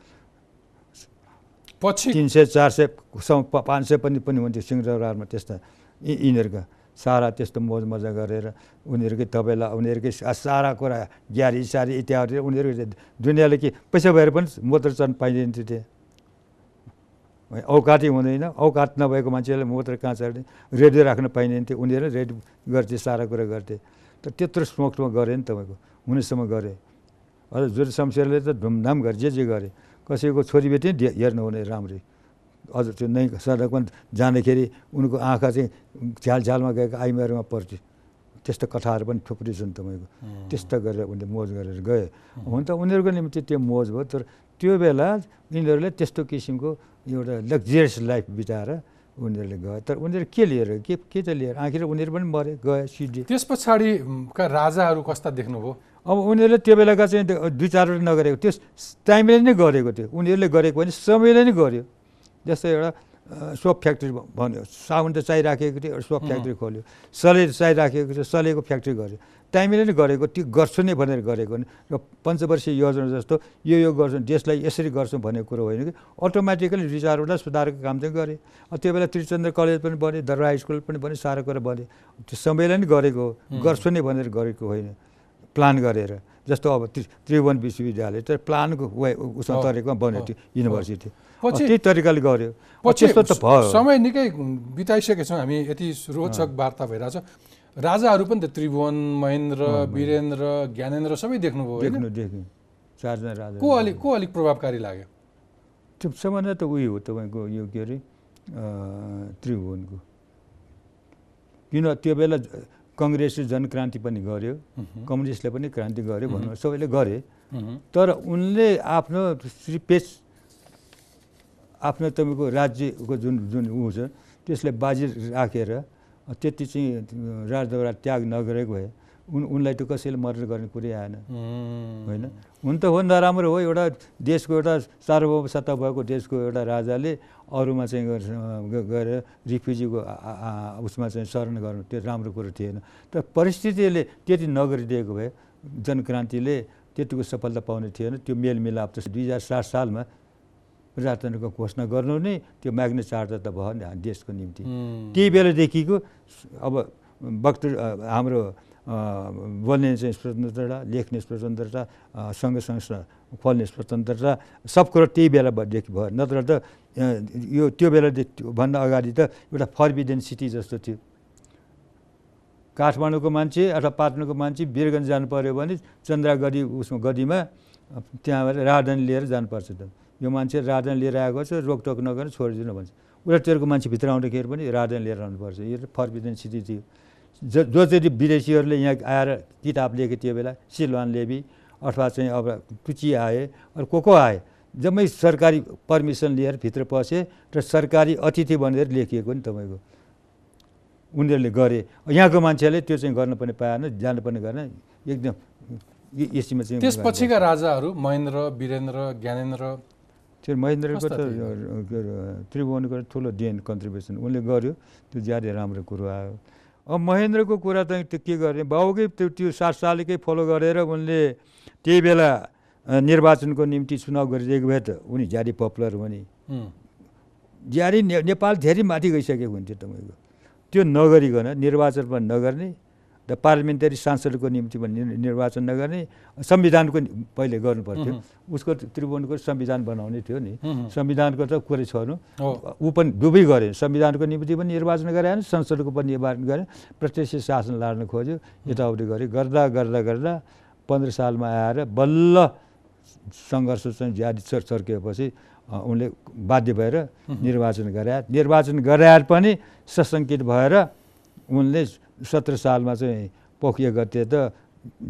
Speaker 1: पछि
Speaker 2: तिन सय चार सय सौ प- पाँच सय पनि पनि हुन्थ्यो सिंहदरबारमा त्यस्ता यिनीहरूका सारा त्यस्तो मोज मजा गरेर उनीहरूकै तबेला उनीहरूकै सारा कुरा ग्यारी सारी इत्यादि उनीहरूको दुनियाँले के पैसा भएर पनि मोटर चढ्न पाइदिन्थ्यो त्यहाँ औकातै हुँदैन औकात नभएको मान्छेले मोटर कहाँ चढ्ने रेडियो राख्न पाइँदैन थियो उनीहरू रेडियो गर्थे सारा कुरा गर्थे। त त्यत्रो स्मोकमा गरे नि तपाईँको हुनेसम्म गरे। अझ जुन शमशेरले त धुमधाम गरे जे जे गरे। कसैको छोरीबेटी हेर्नु हुने राम्ररी। अझ त्यो नै सडकमा जाँदाखेरि उनको आँखा चाहिँ झ्याल झ्यालमा गएको आइमाहरूमा पर्थ्यो। त्यस्तो कथाहरू पनि थुप्रै छन् तपाईँको। त्यस्तो गरेर उनीहरूले मोज गरेर गए हुन त उनीहरूको निम्ति त्यो मोज भयो तर त्यो बेला यिनीहरूले त्यस्तो किसिमको एउटा लग्जरियस लाइफ बिताएर उनीहरूले गए तर उनीहरू के लिएर के के चाहिँ लिएर? आखिर उनीहरू पनि मरे गए सिडिए
Speaker 1: त्यस पछाडिका राजाहरू कस्ता देख्नुभयो?
Speaker 2: अब उनीहरूले त्यो बेलाका चाहिँ त्यो दुई चारवटा नगरेको त्यस टाइमले नै गरेको थियो। उनीहरूले गरेको पनि समयले नै गर्यो। जस्तै एउटा सोप फ्याक्ट्री भन्यो। साबुन त चाहिराखेको थियो एउटा सोप फ्याक्ट्री खोल्यो। सले चाहिराखेको थियो सलेको फ्याक्ट्री गर्यो। टाइमले नै गरेको त्यो गर्छु नै भनेर गरेको नि। र पञ्चवर्षीय योजना जस्तो यो यो गर्छौँ देशलाई यसरी गर्छौँ भनेको कुरो होइन कि। अटोमेटिकली दुई चारवटा सुधारको काम चाहिँ गरेँ। त्यो बेला त्रिचन्द्र कलेज पनि बन्यो दरबार स्कुल पनि बन्यो सारा कुरा बन्यो। त्यो समयले नै गरेको हो। गर्छु नै भनेर गरेको होइन। प्लान गरेर जस्तो अब त्रि त्रिभुवन विश्वविद्यालय त प्लानको वे उसमा तरिकामा बन्यो त्यो युनिभर्सिटी।
Speaker 1: पछि
Speaker 2: त्यही तरिकाले गर्यो।
Speaker 1: पछि
Speaker 2: त भयो।
Speaker 1: समय निकै बिताइसकेका छौँ हामी यति रोचक वार्ता भइरहेछ। राजाहरू पनि त त्रिभुवन महेन्द्र वीरेन्द्र ज्ञानेन्द्र सबै देख्नुभयो
Speaker 2: देख्नु देख्नु चारजना राजा
Speaker 1: को अलिक को अलिक प्रभावकारी लाग्यो?
Speaker 2: त्यो सबभन्दा त उयो हो तपाईँको यो के अरे त्रिभुवनको। किन त्यो बेला कङ्ग्रेसले जनक्रान्ति पनि गर्यो कम्युनिस्टले पनि क्रान्ति गर्यो भनौँ सबैले गरे। तर उनले आफ्नो श्रीपेच आफ्नो तपाईँको राज्यको जुन जुन ऊ छ त्यसलाई बाजी राखेर त्यति चाहिँ राजदरबार त्याग नगरेको भए उन उनलाई त कसैले मर्डर गर्ने कुरै आएन। होइन? हुन त हो नराम्रो हो। एउटा देशको एउटा सार्वभौम सत्ता भएको देशको एउटा राजाले अरूमा चाहिँ गएर रिफ्युजीको उसमा चाहिँ शरण गर्नु त्यो राम्रो कुरो थिएन। तर परिस्थितिले त्यति नगरिदिएको भए जनक्रान्तिले त्यतिको सफलता पाउने थिएन। त्यो मेलमिलाप त दुई हजार सात सालमा प्रजातन्त्रको घोषणा गर्नु नै त्यो म्याग्ने चार्टर त भयो नि देशको निम्ति। त्यही बेलादेखिको अब वक्त हाम्रो बोल्ने चाहिँ स्वतन्त्रता लेख्ने स्वतन्त्रता संस्था खोल्ने स्वतन्त्रता सब कुरो त्यही बेलादेखि भयो। नत्र त यो त्यो बेलादेखि भन्दा अगाडि त एउटा फर्बिडेन सिटी जस्तो थियो। काठमाडौँको मान्छे अथवा पाटनको मान्छे वीरगञ्ज जानु पऱ्यो भने चन्द्रागढी उसमा गढीमा त्यहाँबाट राजधानी लिएर जानुपर्छ त। यो मान्छे राजधानी लिएर आएको छ रोकटोक नगरेर छोडिदिनु भन्छ। उतातिरको मान्छे भित्र आउँदाखेरि पनि राजधानी लिएर आउनुपर्छ। यो फर्बिडेन सिटी थियो। जो जो चाहिँ विदेशीहरूले यहाँ आएर किताब लेखे त्यो बेला सिलवान लेबी अथवा चाहिँ अब टुची आए अरू को को आए जम्मै सरकारी पर्मिसन लिएर भित्र पसे र सरकारी अतिथि भनेर लेखिएको नि तपाईँको। उनीहरूले गरे। यहाँको मान्छेले त्यो चाहिँ गर्न पनि पाएन जानु पनि गरेन एकदम यसमा चाहिँ
Speaker 1: त्यसपछिका राजाहरू महेन्द्र वीरेन्द्र ज्ञानेन्द्र
Speaker 2: त्यो महेन्द्रको त त्रिभुवनको ठुलो डिएन कन्ट्रिब्युसन उनले गर्यो त्यो ज्यादै राम्रो कुरो आयो। अब महेन्द्रको कुरा त त्यो के गर्ने? बाबुकै त्यो त्यो सात सालकै फलो गरेर उनले त्यही बेला निर्वाचनको निम्ति चुनाव गरिदिएको भए त उनी ज्यादै पपुलर हुने ने। नेपाल धेरै माथि गइसकेको हुन्थ्यो तपाईँको त्यो नगरिकन निर्वाचन पनि नगर्ने र पार्लिमेन्टरी सांसदको निम्ति पनि निर्वाचन नगर्ने संविधानको पहिले गर्नुपर्थ्यो। उसको त्रिभुवनको संविधान बनाउने थियो नि। संविधानको त कुरै छोड्नु ऊ पनि दुवै गरे। संविधानको निम्ति पनि निर्वाचन गराएन संसदको पनि निर्वाचन गरे प्रत्यक्ष शासन लाड्न खोज्यो यताउति गरे गर्दा गर्दा गर्दा पन्ध्र सालमा आएर बल्ल सङ्घर्ष चाहिँ ज्यादा चर चर्किएपछि उनले बाध्य भएर निर्वाचन गराए। निर्वाचन गराएर पनि सशङ्कित भएर उनले सत्र सालमा चाहिँ पोखियो गते त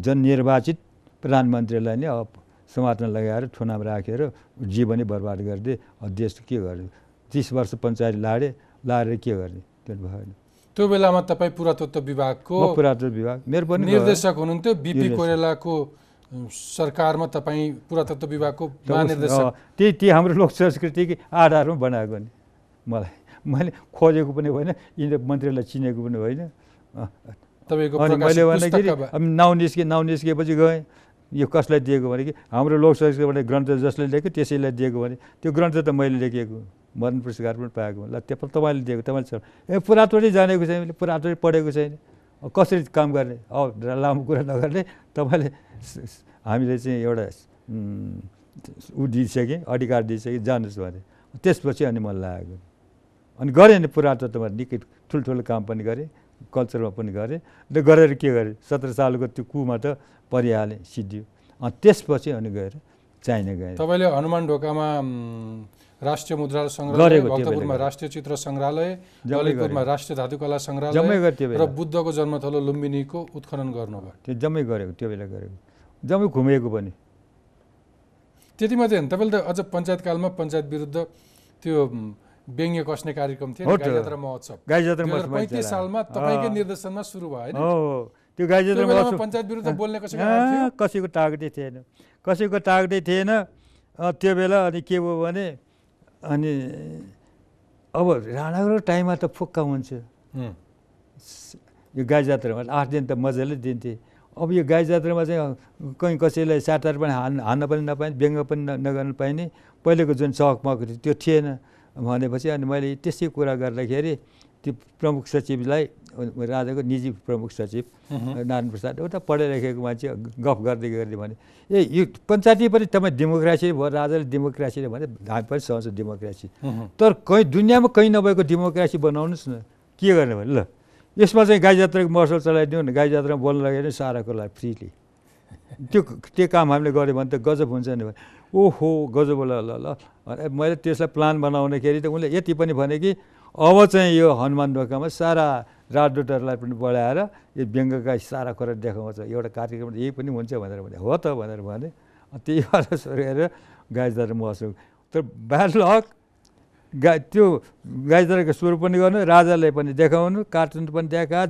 Speaker 2: जननिर्वाचित प्रधानमन्त्रीलाई नै अब समात्न लगाएर थुनामा राखेर जीवनै बर्बाद गरिदिए। देश के गर्ने तिस वर्ष पञ्चायत लाडे लाएर के गर्ने त्यो भएन।
Speaker 1: त्यो बेलामा तपाईँ पुरातत्व विभागको
Speaker 2: पुरातत्व विभाग। मेरो पनि।
Speaker 1: निर्देशक हुनुहुन्थ्यो। बिपी अम, सरकारमा तपाईँ पुरातत्व विभागको महानिर्देशक।
Speaker 2: त्यही त्यही हाम्रो लोक संस्कृतिकै आधारमा बनाएको नि। मलाई मैले खोजेको पनि होइन यिनीहरू मन्त्रीलाई चिनेको पनि होइन। [LAUGHS]
Speaker 1: तपाईँको
Speaker 2: अनि मैले भन्दाखेरि नाउँ निस्के नाउँ निस्किएपछि गएँ। यो कसलाई दिएको भने कि हाम्रो लोक संस्कृतिबाट ग्रन्थ जसले लेख्यो त्यसैलाई दिएको भने त्यो ग्रन्थ त मैले लेखेको मरण पुरस्कार पनि पाएको ल त्यो पनि तपाईँले दिएको तपाईँले छ ए पुरातत्वै जानेको छैन मैले पढेको छैन। कसरी काम गर्ने? अब लामो कुरा नगर्ने तपाईँले हामीले चाहिँ एउटा ऊ दिइसकेँ अधिकार दिइसकेँ जानुहोस् भने। त्यसपछि अनि मलाई लागेको अनि गरेँ नि पुरातत्वमा निकै ठुल्ठुलो काम पनि गरेँ। कल्चरमा पनि गरेँ र गरेर के गरेँ? सत्र सालको त्यो कुमा त परिहालेँ सिद्धियो। अनि त्यसपछि अनि गएर चाइना गएँ।
Speaker 1: तपाईँले हनुमान ढोकामा राष्ट्रिय मुद्रा सङ्ग्रहालय
Speaker 2: गरेको त्यो
Speaker 1: भक्तपुरमा
Speaker 2: बेला
Speaker 1: राष्ट्रिय चित्र सङ्ग्रहालय
Speaker 2: जम्मै
Speaker 1: ललितपुरमा। राष्ट्रिय धातुकला
Speaker 2: जम्मै
Speaker 1: सङ्ग्रहालय
Speaker 2: गरेँ त्यो
Speaker 1: र बुद्धको जन्मथलो लुम्बिनीको उत्खनन गर्नुभयो।
Speaker 2: त्यो जम्मै गरेको त्यो बेला गरेको। जम्मै घुमेको पनि।
Speaker 1: त्यति मात्रै होइन तपाईँले त अझ पञ्चायतकालमा पञ्चायत विरुद्ध त्यो व्यङ्ग्य कस्ने कार्यक्रम थियो। गाईजात्रा महोत्सव।
Speaker 2: गाई जात्रा महोत्सवमा
Speaker 1: पैँतिस। सालमा तपाईँकै निर्देशनमा सुरु भयो होइन?
Speaker 2: त्यो गाई जात्रा महोत्सव
Speaker 1: पञ्चायत विरुद्ध बोल्ने कसैको
Speaker 2: कसैको तागतै थिएन। कसैको तागतै थिएन। त्यो बेला अनि के भयो भने अनि अब राणाको टाइममा त फुक्का हुन्छ यो गाई जात्रामा आठ दिन त मजाले दिन्थे। अब यो गाई जात्रामा चाहिँ कहीँ कसैलाई साटार पनि हान्न हान्न पनि नपाइने व्यङ्ग पनि नगर्न पाइने। पहिलेको जुन चकमक थियो त्यो थिएन। भनेपछि अनि मैले त्यसै कुरा गर्दाखेरि त्यो प्रमुख सचिवलाई राजाको निजी प्रमुख सचिव। नारायण प्रसाद एउटा पढाइ राखेको मान्छे गफ गर्दै गर्दै भने ए यो पञ्चायती पनि तपाईँ डेमोक्रेसी भयो राजाले डेमोक्रेसी भने हामी पनि सहन्छ डेमोक्रेसी। तर कहीँ दुनियाँमा कहीँ नभएको डेमोक्रेसी बनाउनुहोस् न। के गर्ने भने ल यसमा चाहिँ गाई जात्राको मर्सल चलाइदिउँ न। गाई जात्रामा बोल्न लाग्यो भने साराको लागि फ्रीली। त्यो त्यो काम हामीले गऱ्यो भने त गजब हुन्छ नि भने। ओहो गजब ल ल ल। मैले त्यसलाई प्लान बनाउँदाखेरि त उनले यति पनि भने कि अब चाहिँ यो हनुमान ढोकामा सारा राजदूतहरूलाई पनि बढाएर यो व्यङ्गका सारा कुरा देखाउँछ एउटा कार्यक्रम यही पनि हुन्छ भनेर भने हो त भनेर भने त्यही भएर गाई जात्रा महोत्सव तर ब्याड लक गाई त्यो गाईचराको सुरु पनि गर्नु राजाले पनि देखाउनु कार्टुन पनि देखा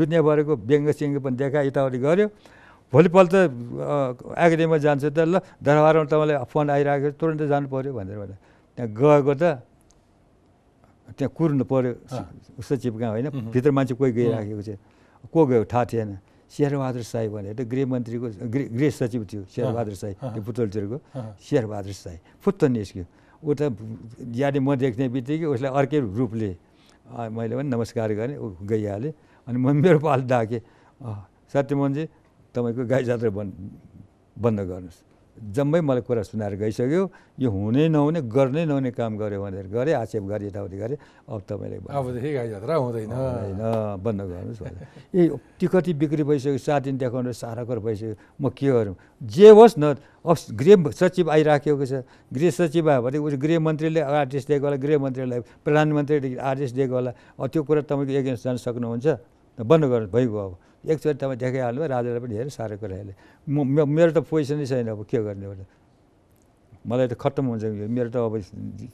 Speaker 2: दुनियाँभरको व्यङ्ग सिङ्ग पनि देखा यताउति गऱ्यो। भोलिपल्ट एकाडेमीमा जान्छ त ल दरबारमा तपाईँलाई फोन आइरहेको छ, तुरन्तै जानु पऱ्यो भनेर भने त्यहाँ गएको त त्यहाँ कुर्नु पऱ्यो सचिव कहाँ होइन। भित्र मान्छे कोही गइराखेको छ। को गयो? थाहा थिएन। शेरबहादुर साई भनेर त गृहमन्त्रीको गृह गृह सचिव थियो शेरबहादुर साई। त्यो पुतलचुरको।
Speaker 1: अँ।
Speaker 2: शेरबहादुर साई। फुत्त निस्क्यो। ऊ त यादे म देख्ने बित्तिकै उसलाई अर्कै रूपले मैले पनि नमस्कार गरेँ ऊ गइहालेँ अनि म मेरो पाल डाकेँ सत्यमोहनजी तपाईँको गाई जात्रा बन्द बन्द गर्नुहोस्। जम्मै मलाई कुरा सुनाएर गइसक्यो। यो हुनै नहुने गर्नै नहुने काम गऱ्यो भनेर गरेँ आक्षेप गरेँ यताउति गरेँ अब तपाईँले।
Speaker 1: अबदेखि गाईजात्रा हुँदैन।
Speaker 2: होइन बन्द गर्नुहोस् भनेर। ए टिकटै बिक्री भइसक्यो सात दिन देखाउनु सारा कर भइसक्यो। म के गरौँ? जे होस् न अब गृह सचिव आइराखेको छ। गृह सचिव आयो भने उस गृहमन्त्रीले आदेश दिएको होला गृहमन्त्रीलाई प्रधानमन्त्रीले आदेश दिएको होला। अब त्यो कुरा तपाईँको एगेन्स्ट जान सक्नुहुन्छ। बन्द गर्नु भइगयो अब। एकचोटि तपाईँ देखाइहाल्नु भयो राजालाई पनि धेरै साह्रो कुराहरूले म म- मेरो त पोजिसनै छैन अब के गर्ने भने मलाई त खत्तम हुन्छ यो मेरो त अब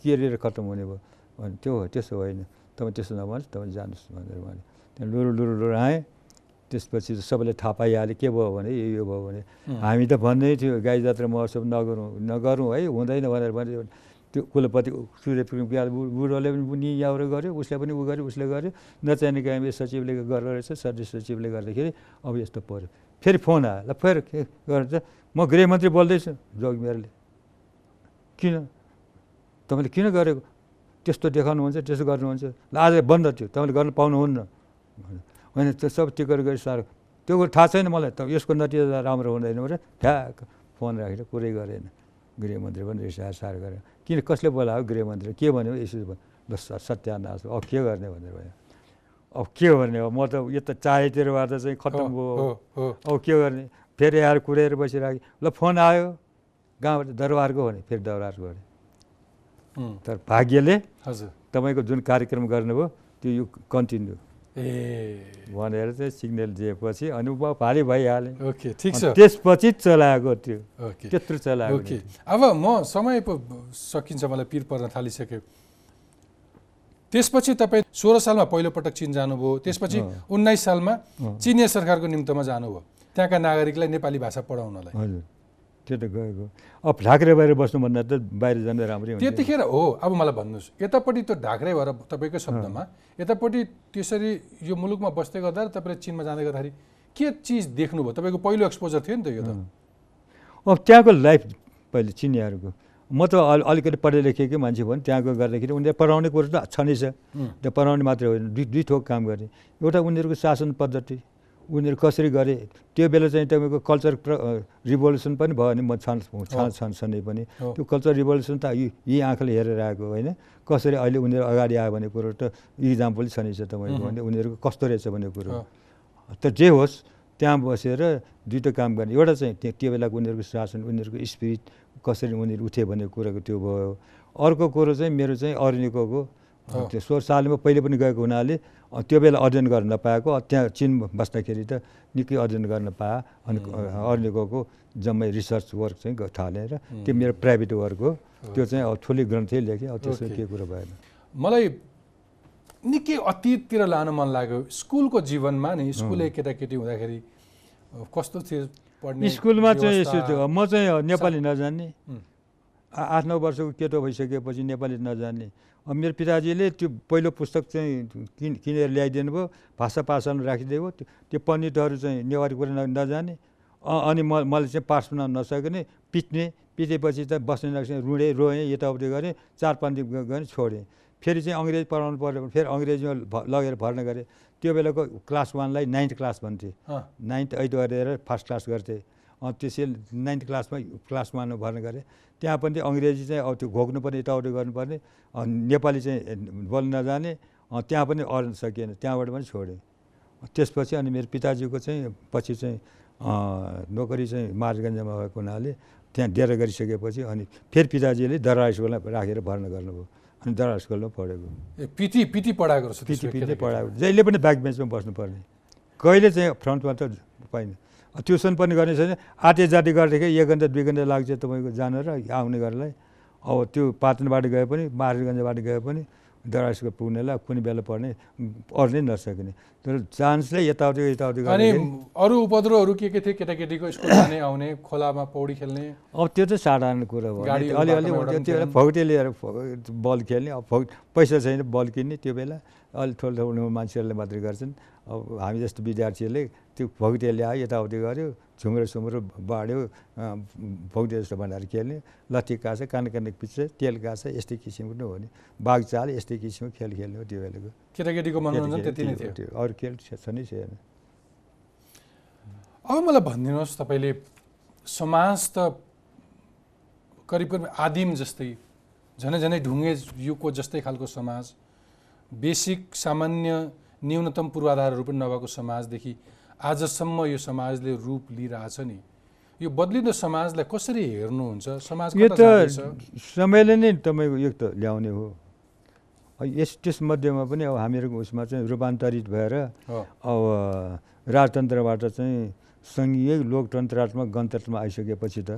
Speaker 2: केरियर खत्तम हुने भयो। भने त्यो हो त्यसो होइन तपाईँ त्यसो नभन्नुहोस् तपाईँ जानुहोस् भनेर भने। त्यहाँ लुरु लुरु लुरु आएँ। त्यसपछि सबैले थाहा पाइहाल्यो के भयो भने यो यो भयो भने। हामी त भन्दै थियो गाई जात्रा महोत्सव नगरौँ नगरौँ है हुँदैन भनेर भने। त्यो कुलपति सूर्य प्याल बुढोले पनि नि याउरो गऱ्यो उसले पनि ऊ गर्यो उसले गर्यो। नचाहिने काम सचिवले गरेर रहेछ सदस्य सचिवले गर्दाखेरि अब यस्तो पऱ्यो। फेरि फोन आयो ल फेरि के गर्छ म गृहमन्त्री बोल्दैछु जोगमेरले किन? तपाईँले किन गरेको? त्यस्तो देखाउनुहुन्छ त्यस्तो गर्नुहुन्छ। ल आज बन्द थियो तपाईँले गर्न पाउनुहुन्न। होइन त्यो सब टिकट गरी साह्रो। त्यो कुरो थाहा छैन मलाई त यसको नतिजा राम्रो हुँदैन भनेर ठ्याक फोन राखेर कुरै गरेन। गृहमन्त्री पनि रिसाएर साह्रो गरेन किन कसले बोलायो? गृहमन्त्री के भन्यो? यसो भन्यो। ल सत्यानाश भयो। अब के गर्ने भनेर भन्यो। अब के गर्ने? अब म त यो त चाहेतिरबाट चाहिँ खत्तम
Speaker 1: हो,
Speaker 2: भयो।
Speaker 1: हो, हो।
Speaker 2: अब के गर्ने? फेरि आएर कुरेर बसिरहेको। ल फोन आयो। गाउँबाट दरबारको भने फेरि दरबारको भने। तर भाग्यले
Speaker 1: हजुर।
Speaker 2: तपाईँको जुन कार्यक्रम गर्नुभयो त्यो यो कन्टिन्यू।
Speaker 1: ए।
Speaker 2: भनेर चाहिँ सिग्नल दिएपछि अनि ऊ भारी भइहाल्यो।
Speaker 1: ओके ठिक छ।
Speaker 2: त्यसपछि चलाएको त्यो।
Speaker 1: ओके।
Speaker 2: त्यत्रो चलाएको
Speaker 1: ओके। अब म समय पो सकिन्छ मलाई पिर पर्न थालिसक्यो। त्यसपछि तपाईँ सोह्र सालमा पहिलोपटक चिन जानुभयो। त्यसपछि। उन्नाइस सालमा। चिनिया सरकारको निम्तमा जानुभयो। त्यहाँका नागरिकलाई नेपाली भाषा पढाउनलाई।
Speaker 2: त्यो त गएको अब ढाक्रे बाहिर बस्नुभन्दा त बाहिर जानु राम्रै हुन्छ
Speaker 1: त्यतिखेर हो अब मलाई भन्नुहोस् यतापट्टि त्यो ढाक्रे भएर तपाईँकै शब्दमा यतापट्टि त्यसरी यो मुलुकमा बस्दै गर्दा तपाईँले चिनमा जाँदै गर्दाखेरि के चिज देख्नुभयो? तपाईँको पहिलो एक्सपोजर थियो नि त यो त।
Speaker 2: अब त्यहाँको लाइफ पहिले चिनियाहरूको। म त अल अलिकति पढे लेखेकै मान्छे भयो नि त्यहाँको गर्दाखेरि उनीहरू पढाउने कुरो त छ नै छ त्यो पढाउने मात्रै होइन दुई दुई थोक काम गर्ने। एउटा उनीहरूको शासन पद्धति। उनीहरू कसरी गरे? त्यो बेला चाहिँ तपाईँको कल्चर रिभोल्युसन पनि भयो भने म छान छान छान छँदै पनि। त्यो कल्चर रिभोल्युसन त यी यी आँखाले हेरेर आएको होइन। कसरी अहिले उनीहरू अगाडि आयो भन्ने कुरो त इक्जाम्पल छ नि तपाईँको भने उनीहरूको कस्तो रहेछ भन्ने कुरो। त जे होस् त्यहाँ बसेर दुइटा काम गर्ने। एउटा चाहिँ त्यो त्यो बेलाको उनीहरूको शासन उनीहरूको स्पिरिट कसरी उनीहरू उठे भन्ने कुराको त्यो भयो। अर्को कुरो चाहिँ मेरो चाहिँ अर्निकोको
Speaker 1: हो।
Speaker 2: त्यो सोह्र सालमा पहिले पनि गएको हुनाले त्यो बेला अध्ययन गर्न नपाएको। त्यहाँ चिन बस्दाखेरि त निकै अध्ययन गर्न पाएँ। अनि अर्निकोको जम्मै रिसर्च वर्क चाहिँ थालेर त्यो मेरो प्राइभेट वर्क हो। त्यो चाहिँ अब ठुलै ग्रन्थै लेखेँ। अब त्यसमा
Speaker 1: ओके।
Speaker 2: के कुरो भएन।
Speaker 1: मलाई निकै अतीततिर लानु मन लाग्यो। स्कुलको जीवनमा नि स्कुले केटाकेटी हुँदाखेरि कस्तो थियो पढ्ने
Speaker 2: स्कुलमा चाहिँ यसो? थियो। म चाहिँ नेपाली नजान्ने। आठ नौ वर्षको केटो भइसकेपछि नेपाली नजान्ने। मेरो पिताजीले त्यो पहिलो पुस्तक चाहिँ किन किनेर ल्याइदिनु भयो भाषा पाठशालामा राखिदिएको त्यो त्यो पण्डितहरू चाहिँ नेवारी कुरा नजाने अनि म मैले चाहिँ पास बनाउन नसक्ने पिट्ने पिटेपछि त बस्ने नसक्ने रुँडेँ रोएँ यताउति गरेँ चार पाँच दिन गरेँ छोडेँ। फेरि चाहिँ अङ्ग्रेजी पढाउनु पऱ्यो भने फेरि अङ्ग्रेजीमा लगेर भर्ना गरेँ। त्यो बेलाको क्लास वानलाई नाइन्थ क्लास भन्थे। नाइन्थ एट गरेर फर्स्ट क्लास गर्थेँ। त्यसैले नाइन्थ क्लासमा क्लास वानमा भर्ना गरेँ। त्यहाँ पनि अङ्ग्रेजी चाहिँ अब त्यो घोक्नुपर्ने यताउति गर्नुपर्ने नेपाली चाहिँ बोल्न नजाने त्यहाँ पनि अर्न सकिएन त्यहाँबाट पनि छोडेँ। त्यसपछि अनि मेरो पिताजीको चाहिँ पछि चाहिँ नोकरी चाहिँ महाराजगञ्जमा भएको हुनाले त्यहाँ डेरा गरिसकेपछि अनि फेरि पिताजीले दरबार स्कुलमा राखेर भर्ना गर्नुभयो। अनि दरबार स्कुलमा पढेको।
Speaker 1: ए, पिटी पिटी पढाएको रहेछ
Speaker 2: पिटी पिटी। पढाएको। जहिले पनि ब्याक बेन्चमा बस्नुपर्ने। कहिले चाहिँ फ्रन्टमा त पाइन। ट्युसन पनि गर्ने छैन। आटे जाति गर्दाखेरि एक घन्टा दुई घन्टा लाग्छ तपाईँको जान र आउने गर्नलाई अब त्यो पाटनबाट गए पनि महाराजगञ्जबाट गए पनि दराजको पुग्नेलाई कुनै बेला पढ्ने पढ्नै नसक्ने। तर चान्सले यताउति यताउति गर्दाखेरि
Speaker 1: अरू उपद्रवहरू के के थिए? केटाकेटीको स्कुल जाने आउने खोलामा पौडी खेल्ने?
Speaker 2: अब त्यो चाहिँ साधारण कुरा भयो अलिअलि त्यो भौटे लिएर फ- बल खेल्ने। अब भौ पैसा छैन बल किन्ने त्यो बेला अलि ठुलो ठुलो मान्छेहरूले मात्रै गर्छन्। अब हामी जस्तो विद्यार्थीहरूले त्यो भौटे ल्यायो यताउति गऱ्यो झुम्रो सुम्रो बाँड्यो भौटे जस्तो बनाएर खेल्ने लट्ठी काछ कान काने पिच्छे तेल काछ यस्तै किसिमको नै हो नि। बाघ चाल यस्तै किसिमको खेल खेल्ने हो त्यो बेलाको।
Speaker 1: केटाकेटीको मनोरञ्जन त्यति नै थियो।
Speaker 2: अरू खेल छ नै छैन।
Speaker 1: अब मलाई भनिदिनुहोस् तपाईँले समाज त करिब करिब आदिम जस्तै झनै झनै ढुङ्गे युगको जस्तै खालको समाज बेसिक सामान्य न्यूनतम पूर्वाधारहरू पनि नभएको समाजदेखि आजसम्म यो समाजले रूप लिइरहेछ नि। यो बदलिँदो समाजलाई कसरी हेर्नुहुन्छ? समाज
Speaker 2: यो? त समयले नै तपाईँको एक त ल्याउने हो। यस त्यसमध्येमा पनि अब हामीहरूको उसमा चाहिँ रूपान्तरित भएर अब राजतन्त्रबाट चाहिँ सङ्घीय लोकतन्त्रात्मक गणतन्त्रमा आइसकेपछि त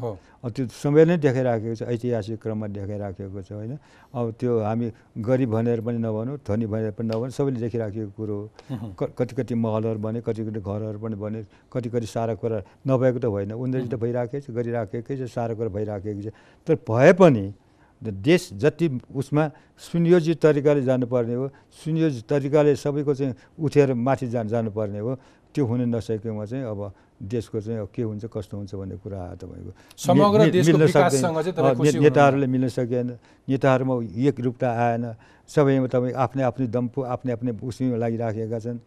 Speaker 2: त्यो समय नै देखाइराखेको छ ऐतिहासिक क्रममा देखाइराखेको छ होइन? अब त्यो हामी गरिब भनेर पनि नभनौँ धनी भनेर पनि नभनौँ सबैले देखिराखेको कुरो हो। कति कति महलहरू बने कति कति घरहरू पनि बने कति कति सारा कुरा नभएको त होइन उनीहरूले त भइराखेकै छ गरिराखेकै छ सारा कुरा भइराखेकै छ। तर भए पनि देश जति उसमा सुनियोजित तरिकाले जानुपर्ने हो सुनियोजित तरिकाले सबैको चाहिँ उठेर माथि जान जानुपर्ने हो त्यो हुन नसकेकोमा चाहिँ अब देशको चाहिँ के हुन्छ कस्तो हुन्छ भन्ने कुरा तपाईँको
Speaker 1: समग्र
Speaker 2: मिल्न सक्दैन। नेताहरूले मिल्न सकेन नेताहरूमा एक रूपता आएन सबैमा तपाईँ आफ्नै आफ्नै दम्पु आफ्नै आफ्नै उसीमा लागिराखेका छन्।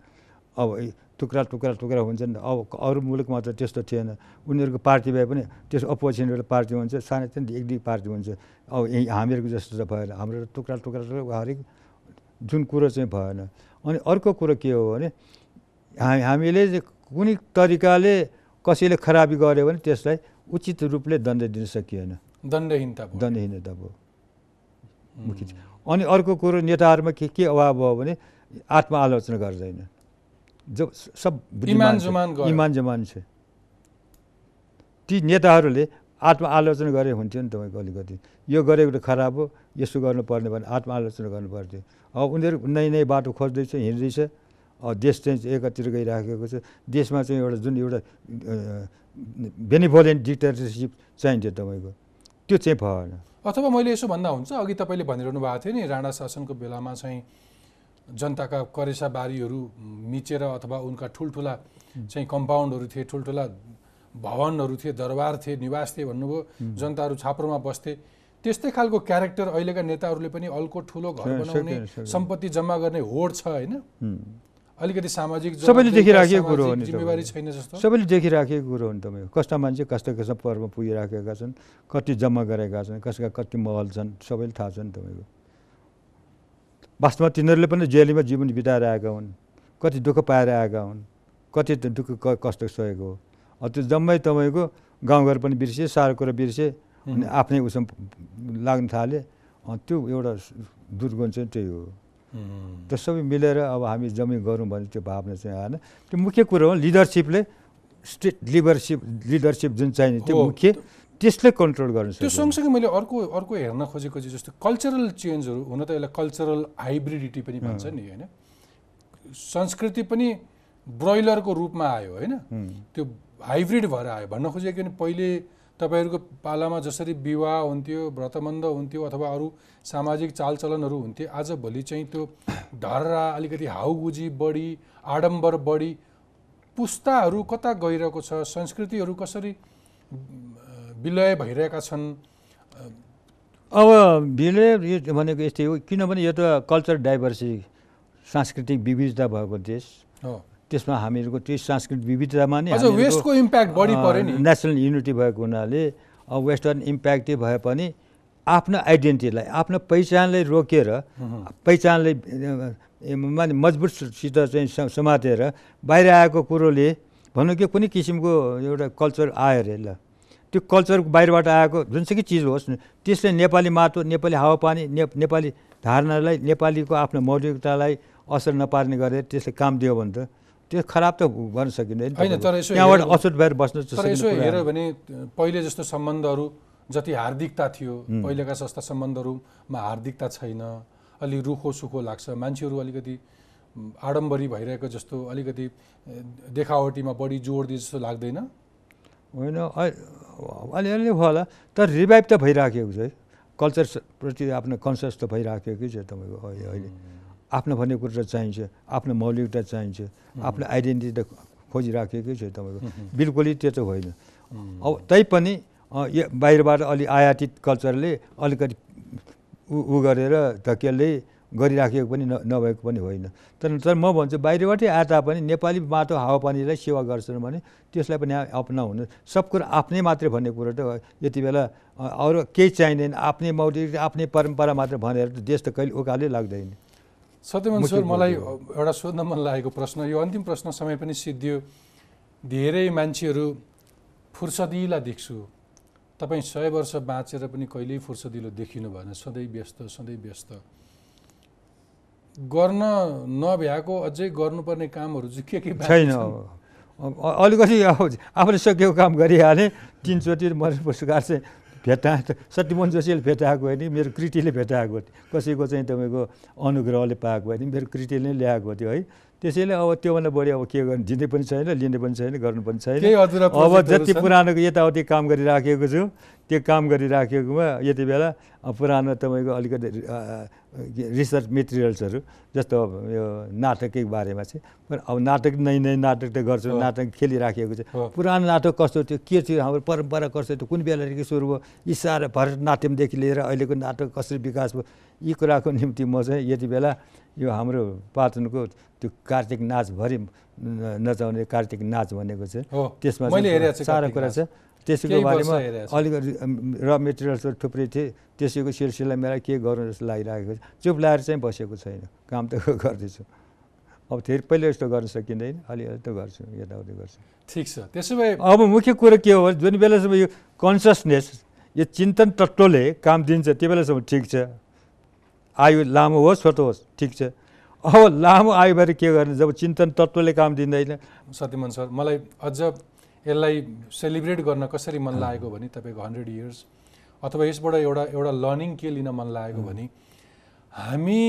Speaker 2: अब टुक्रा टुक्रा टुक्रा हुन्छन् अब अरू मुलुकमा त त्यस्तो थिएन। उनीहरूको पार्टी भए पनि त्यस अपोजिसन एउटा पार्टी हुन्छ सानो सानो एक दुई पार्टी हुन्छ। अब यही हामीहरूको जस्तो त भएन हाम्रो टुक्रा टुक्रा टुक्रा हरेक जुन कुरो चाहिँ भएन। अनि अर्को कुरो के हो भने हामी हामीले चाहिँ कुनै तरिकाले कसैले खराबी गर्यो भने त्यसलाई उचित रूपले दण्ड दिन सकिएन।
Speaker 1: दण्डहीनता
Speaker 2: दण्डहीनता भयो। मुख्य। अनि अर्को कुरो नेताहरूमा के के अभाव भयो भने आत्मआलोचना गर्दैन। जो सब
Speaker 1: इमान। जुमान।
Speaker 2: इमान जमान छ। ती नेताहरूले आत्मआलोचना गरे हुन्थ्यो नि तपाईँको अलिकति यो गरेको त खराब हो यसो गर्नुपर्ने भने आत्मआलोचना गर्नु पर्थ्यो अब उनीहरू नयाँ नयाँ बाटो खोज्दैछ हिँड्दैछ। देश चाहिँ एकातिर गइराखेको छ। देशमा चाहिँ एउटा जुन एउटा बेनिभोलेन्ट डिक्टेटरसिप चाहिन्थ्यो तपाईँको। त्यो चाहिँ भएन।
Speaker 1: अथवा मैले यसो भन्दा हुन्छ अघि तपाईँले भनिरहनु भएको थियो नि राणा शासनको बेलामा चाहिँ जनताका करेसा बारीहरू मिचेर अथवा उनका ठुल्ठुला चाहिँ कम्पाउन्डहरू थिए ठुल्ठुला भवनहरू थिए दरबार थिए निवास थिए भन्नुभयो जनताहरू छाप्रोमा बस्थे। त्यस्तै खालको क्यारेक्टर अहिलेका नेताहरूले पनि अलको ठुलो घर बनाउने। सम्पत्ति जम्मा गर्ने होड छ होइन। अलिकति सामाजिक
Speaker 2: सबैले देखिराखेको कुरो हो नि
Speaker 1: जिम्मेवारी
Speaker 2: तपाईँको।
Speaker 1: छैन जस्तो।
Speaker 2: सबैले देखिराखेको कुरो हो नि तपाईँको कस्ता मान्छे कस्ता कस्ता पर्वमा पुगिराखेका छन् कति जम्मा गरेका छन् कसका कति महल छन् सबैले थाहा छ नि तपाईँको। वास्तवमा तिनीहरूले पनि जेलीमा जीवन बिताएर आएका हुन् कति दुःख पाएर आएका हुन् कति दुःख क- कष्ट सहेको हो। अब त्यो जम्मै तपाईँको गाउँघर पनि बिर्से सारो कुरा बिर्से अनि आफ्नै उसमा लाग्न थाले त्यो एउटा दुर्गुण चाहिँ त्यही हुँ। त्यो सबै मिलेर अब हामी जम्मै गरौँ भने त्यो भावना चाहिँ आएन। त्यो मुख्य कुरो हो लिडरसिपले स्टेट लिडरसिप लिडरसिप जुन चाहिने त्यो। मुख्य त्यसले कन्ट्रोल गर्न
Speaker 1: त्यो सँगसँगै मैले अर्को अर्को हेर्न खोजेको चाहिँ जस्तो कल्चरल चेन्जहरू हुन त यसलाई कल्चरल हाइब्रिडिटी पनि भन्छ नि होइन? संस्कृति पनि ब्रोइलरको रूपमा आयो होइन? त्यो हाइब्रिड भएर आयो। भन्न खोजेको नि पहिले तपाईँहरूको पालामा जसरी विवाह हुन्थ्यो व्रतबन्ध हुन्थ्यो अथवा अरू सामाजिक चालचलनहरू हुन्थे आजभोलि चाहिँ त्यो ढर्रा अलिकति हाउगुजी बढी आडम्बर बढी पुस्ताहरू कता गइरहेको छ संस्कृतिहरू कसरी विलय भइरहेका छन्?
Speaker 2: अब भिले यो भनेको यस्तै हो किनभने यो त कल्चर डाइभर्सिटी सांस्कृतिक विविधता भएको देश।
Speaker 1: हो।
Speaker 2: त्यसमा हामीहरूको त्यो सांस्कृतिक विविधतामा नै
Speaker 1: वेस्टको इम्प्याक्ट बढी पऱ्यो नि।
Speaker 2: नेसनल युनिटी भएको हुनाले अब वेस्टर्न इम्प्याक्टै भए पनि आफ्नो आइडेन्टिटीलाई आफ्नो पहिचानलाई रोकेर पहिचानलाई माने मजबुतसित चाहिँ समातेर बाहिर आएको कुरोले भनौँ कि कुनै किसिमको एउटा कल्चर आयो अरे ल। त्यो कल्चर बाहिरबाट आएको जुनसुकै चिज होस् त्यसले नेपाली माटो नेपाली हावापानी ने नेपाली धारणालाई नेपालीको आफ्नो मौलिकतालाई असर नपार्ने गरेर त्यसले काम दियो भने त त्यो खराब त गर्न सकिँदैन
Speaker 1: होइन। तर यसो
Speaker 2: त्यहाँबाट
Speaker 1: हेऱ्यो-
Speaker 2: असुट भएर बस्न
Speaker 1: तर यसो हेऱ्यो। भने पहिले जस्तो सम्बन्धहरू जति हार्दिकता थियो पहिलेका जस्ता सम्बन्धहरूमा हार्दिकता छैन अलि रुखो सुखो लाग्छ। मान्छेहरू अलिकति आडम्बरी भइरहेको जस्तो अलिकति देखावटीमा बढी जोड दिए जस्तो लाग्दैन?
Speaker 2: होइन अलिअलि होला। तर रिभाइभ त भइराखेको छ है। कल्चरप्रति आफ्नो कन्सियस त भइराखेकै छ तपाईँको अहिले। अहिले आफ्नो भन्ने कुरो चाहिन्छ आफ्नो मौलिकता चाहिन्छ आफ्नो आइडेन्टिटी त खोजिराखेकै छ तपाईँको। बिल्कुलै त्यो त होइन। अब तैपनि यो बाहिरबाट अलि आयातित कल्चरले अलिकति उ गरेर धकेल्दै गरिराखेको पनि नभएको पनि होइन। तर तर म भन्छु बाहिरबाटै आए तापनि नेपाली माटो हावापानीलाई सेवा गर्छन् भने त्यसलाई पनि अपनाउनु। सब कुरो आफ्नै मात्रै भन्ने कुरो त यति बेला अरू केही चाहिँदैन। आफ्नै मौलिक आफ्नै परम्परा मात्र भनेर त देश त कहिले उकालै लाग्दैन।
Speaker 1: सत्यमन सर मलाई। एउटा सोध्न मन लागेको प्रश्न यो अन्तिम प्रश्न समय पनि सिद्धियो। धेरै मान्छेहरू फुर्सदिला देख्छु। तपाईँ सय वर्ष बाँचेर पनि कहिल्यै फुर्सदिलो देखिनु भएन। सधैँ व्यस्त सधैँ व्यस्त। गर्न नभ्याएको अझै गर्नुपर्ने कामहरू चाहिँ के के
Speaker 2: छैन अलिकति आफूले सकेको काम गरिहालेँ। तिनचोटि मरे पुरस्कार चाहिँ भेटा सत्यमोहन जोशीले भेटाएको होइन मेरो कृतिले भेटाएको थियो। कसैको चाहिँ तपाईँको अनुग्रहले पाएको होइन मेरो कृतिले ल्याएको थियो है। त्यसैले अब त्योभन्दा बढी अब के गर्नु दिँदै पनि छैन लिने पनि छैन गर्नु पनि छैन अब जति? पुरानोको यताउति काम गरिराखेको छु त्यो काम गरिराखेकोमा यति बेला पुरानो तपाईँको अलिकति रिसर्च मेटेरियल्सहरू जस्तो अब यो नाटकै बारेमा चाहिँ अब नाटक नै नै नाटक त गर्छु। नाटक खेलिराखेको छ। पुरानो नाटक कस्तो थियो के थियो हाम्रो परम्परा कस्तो थियो कुन बेलादेखि सुरु भयो इसारा भरतनाट्यमदेखि लिएर अहिलेको नाटक कसरी विकास भयो यी कुराको निम्ति म चाहिँ यति बेला यो हाम्रो पाटनको त्यो कार्तिक नाचभरि नचाउने कार्तिक नाच भनेको चाहिँ
Speaker 1: हो।
Speaker 2: त्यसमा
Speaker 1: छु
Speaker 2: सारा कुरा। छ त्यसैको बारेमा
Speaker 1: छु।
Speaker 2: अलिकति र मेटेरियल्सहरू थुप्रै थिए। त्यसैको सिलसिला मेरा के गरौँ जस्तो लागिरहेको छ। चुप लाएर चाहिँ बसेको छैन। काम त [LAUGHS] गर्दैछु। अब फेरि पहिले जस्तो गर्न सकिँदैन। अलिअलि त गर्छु यताउति गर्छु।
Speaker 1: ठिक छ। त्यसो भए
Speaker 2: अब मुख्य कुरो के हो भने जुन बेलासम्म यो कन्सियसनेस यो चिन्तन तत्त्वले काम दिन्छ त्यो बेलासम्म ठिक छ। आयु लामो होस् छोटो होस् ठिक छ। अब लामो आयु भएर के गर्ने? जब चिन्तन तत्त्वले काम दिँदैन।
Speaker 1: सत्यमन सर मलाई अझ यसलाई सेलिब्रेट गर्न कसरी मन लागेको भने तपाईँको हन्ड्रेड इयर्स अथवा यसबाट एउटा एउटा लर्निङ के लिन मन लागेको भने हामी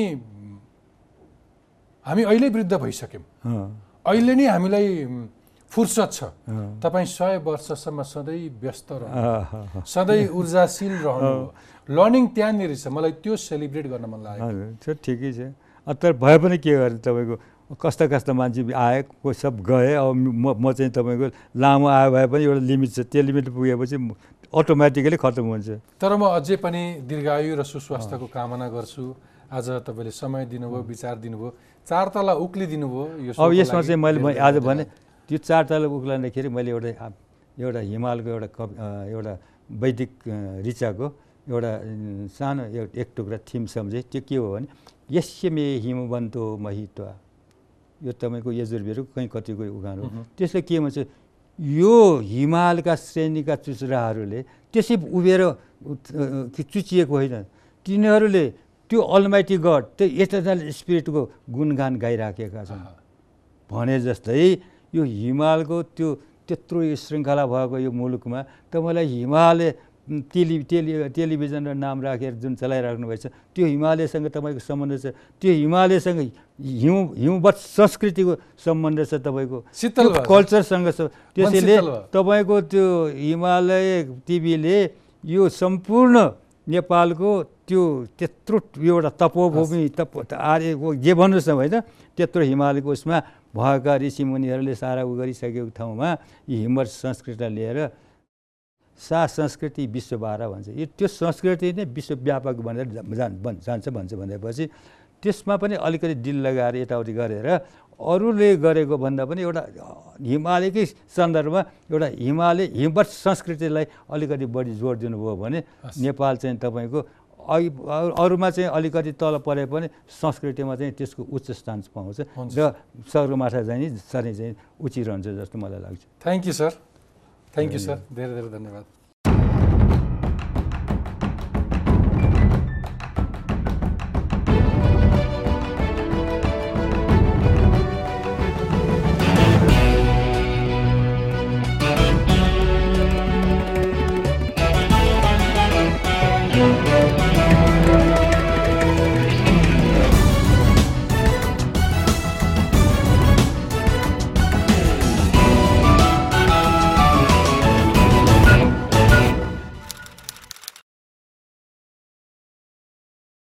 Speaker 1: हामी अहिले वृद्ध भइसक्यौँ। अहिले नै हामीलाई फुर्सद छ। तपाईँ सय वर्षसम्म सधैँ व्यस्त रहनु। सधैँ ऊर्जाशील रहनु। लर्निङ त्यहाँनिर छ। मलाई त्यो सेलिब्रेट गर्न मन लाग्यो
Speaker 2: ठिकै छ। तर भए पनि के गर्ने तपाईँको? कस्ता कस्ता मान्छे आए कोही सब गए अब म म चाहिँ तपाईँको लामो आयो भए पनि एउटा लिमिट छ। त्यो लिमिट पुगेपछि अटोमेटिकली खत्तम हुन्छ।
Speaker 1: तर म अझै पनि दीर्घायु र सुस्वास्थ्यको कामना गर्छु। आज तपाईँले समय दिनुभयो विचार दिनुभयो चार तला उक्लिदिनु भयो यो
Speaker 2: अब यसमा चाहिँ मैले आज भने त्यो चार तला उक्लाउँदाखेरि मैले एउटा एउटा हिमालको एउटा कवि एउटा वैदिक अ, ऋचाको एउटा सानो एउटा एक टुक्रा थिम सम्झेँ। त्यो के हो भने यस्य मे हिमवन्तो महित्वा यो तपाईँको यजुर्वेदको कहीँ कतिको उखान हो। त्यसले के भन्छ यो हिमालका श्रेणीका चुचुराहरूले त्यसै उभिएर चुचिएको होइन तिनीहरूले त्यो अलमाइटी गड त्यो एटर्नल स्पिरिटको गुणगान गाइराखेका छन्। भने जस्तै यो हिमालको त्यो त्यत्रो यो श्रृङ्खला भएको यो मुलुकमा तपाईँलाई हिमालय टेलि टेलि टेलिभिजन र नाम राखेर जुन चलाइराख्नु भएको छ त्यो हिमालयसँग तपाईँको सम्बन्ध छ त्यो हिमालयसँग हिउँ हिउँवत संस्कृतिको सम्बन्ध छ तपाईँको
Speaker 1: शीतल।
Speaker 2: कल्चरसँग छ त्यसैले। तपाईँको त्यो हिमालय टिभीले यो सम्पूर्ण नेपालको त्यो त्यत्रो एउटा तपोभूमि तप आर्य जे भन्नुहोस् न होइन त्यत्रो हिमालयको उसमा भएका ऋषिमुनिहरूले सारा उ गरिसकेको ठाउँमा यी हिम्मत संस्कृतिलाई लिएर सा संस्कृति विश्वबार भन्छ यो त्यो संस्कृति नै विश्वव्यापक भनेर जान जान्छ भन्छ भनेपछि त्यसमा पनि अलिकति दिल लगाएर यताउति गरेर अरूले गरेको भन्दा पनि एउटा हिमालयकै सन्दर्भमा एउटा हिमालय हिमवत संस्कृतिलाई अलिकति बढी जोड दिनुभयो भने। नेपाल चाहिँ तपाईँको अघि अरू- अरूमा चाहिँ अलिकति तल परे पनि संस्कृतिमा चाहिँ त्यसको उच्च स्थान पाउँछ। र सगरमाथा चाहिँ साह्रै चाहिँ उचिरहन्छ जस्तो मलाई लाग्छ
Speaker 1: thank you sir thank you sir धेरै धेरै धन्यवाद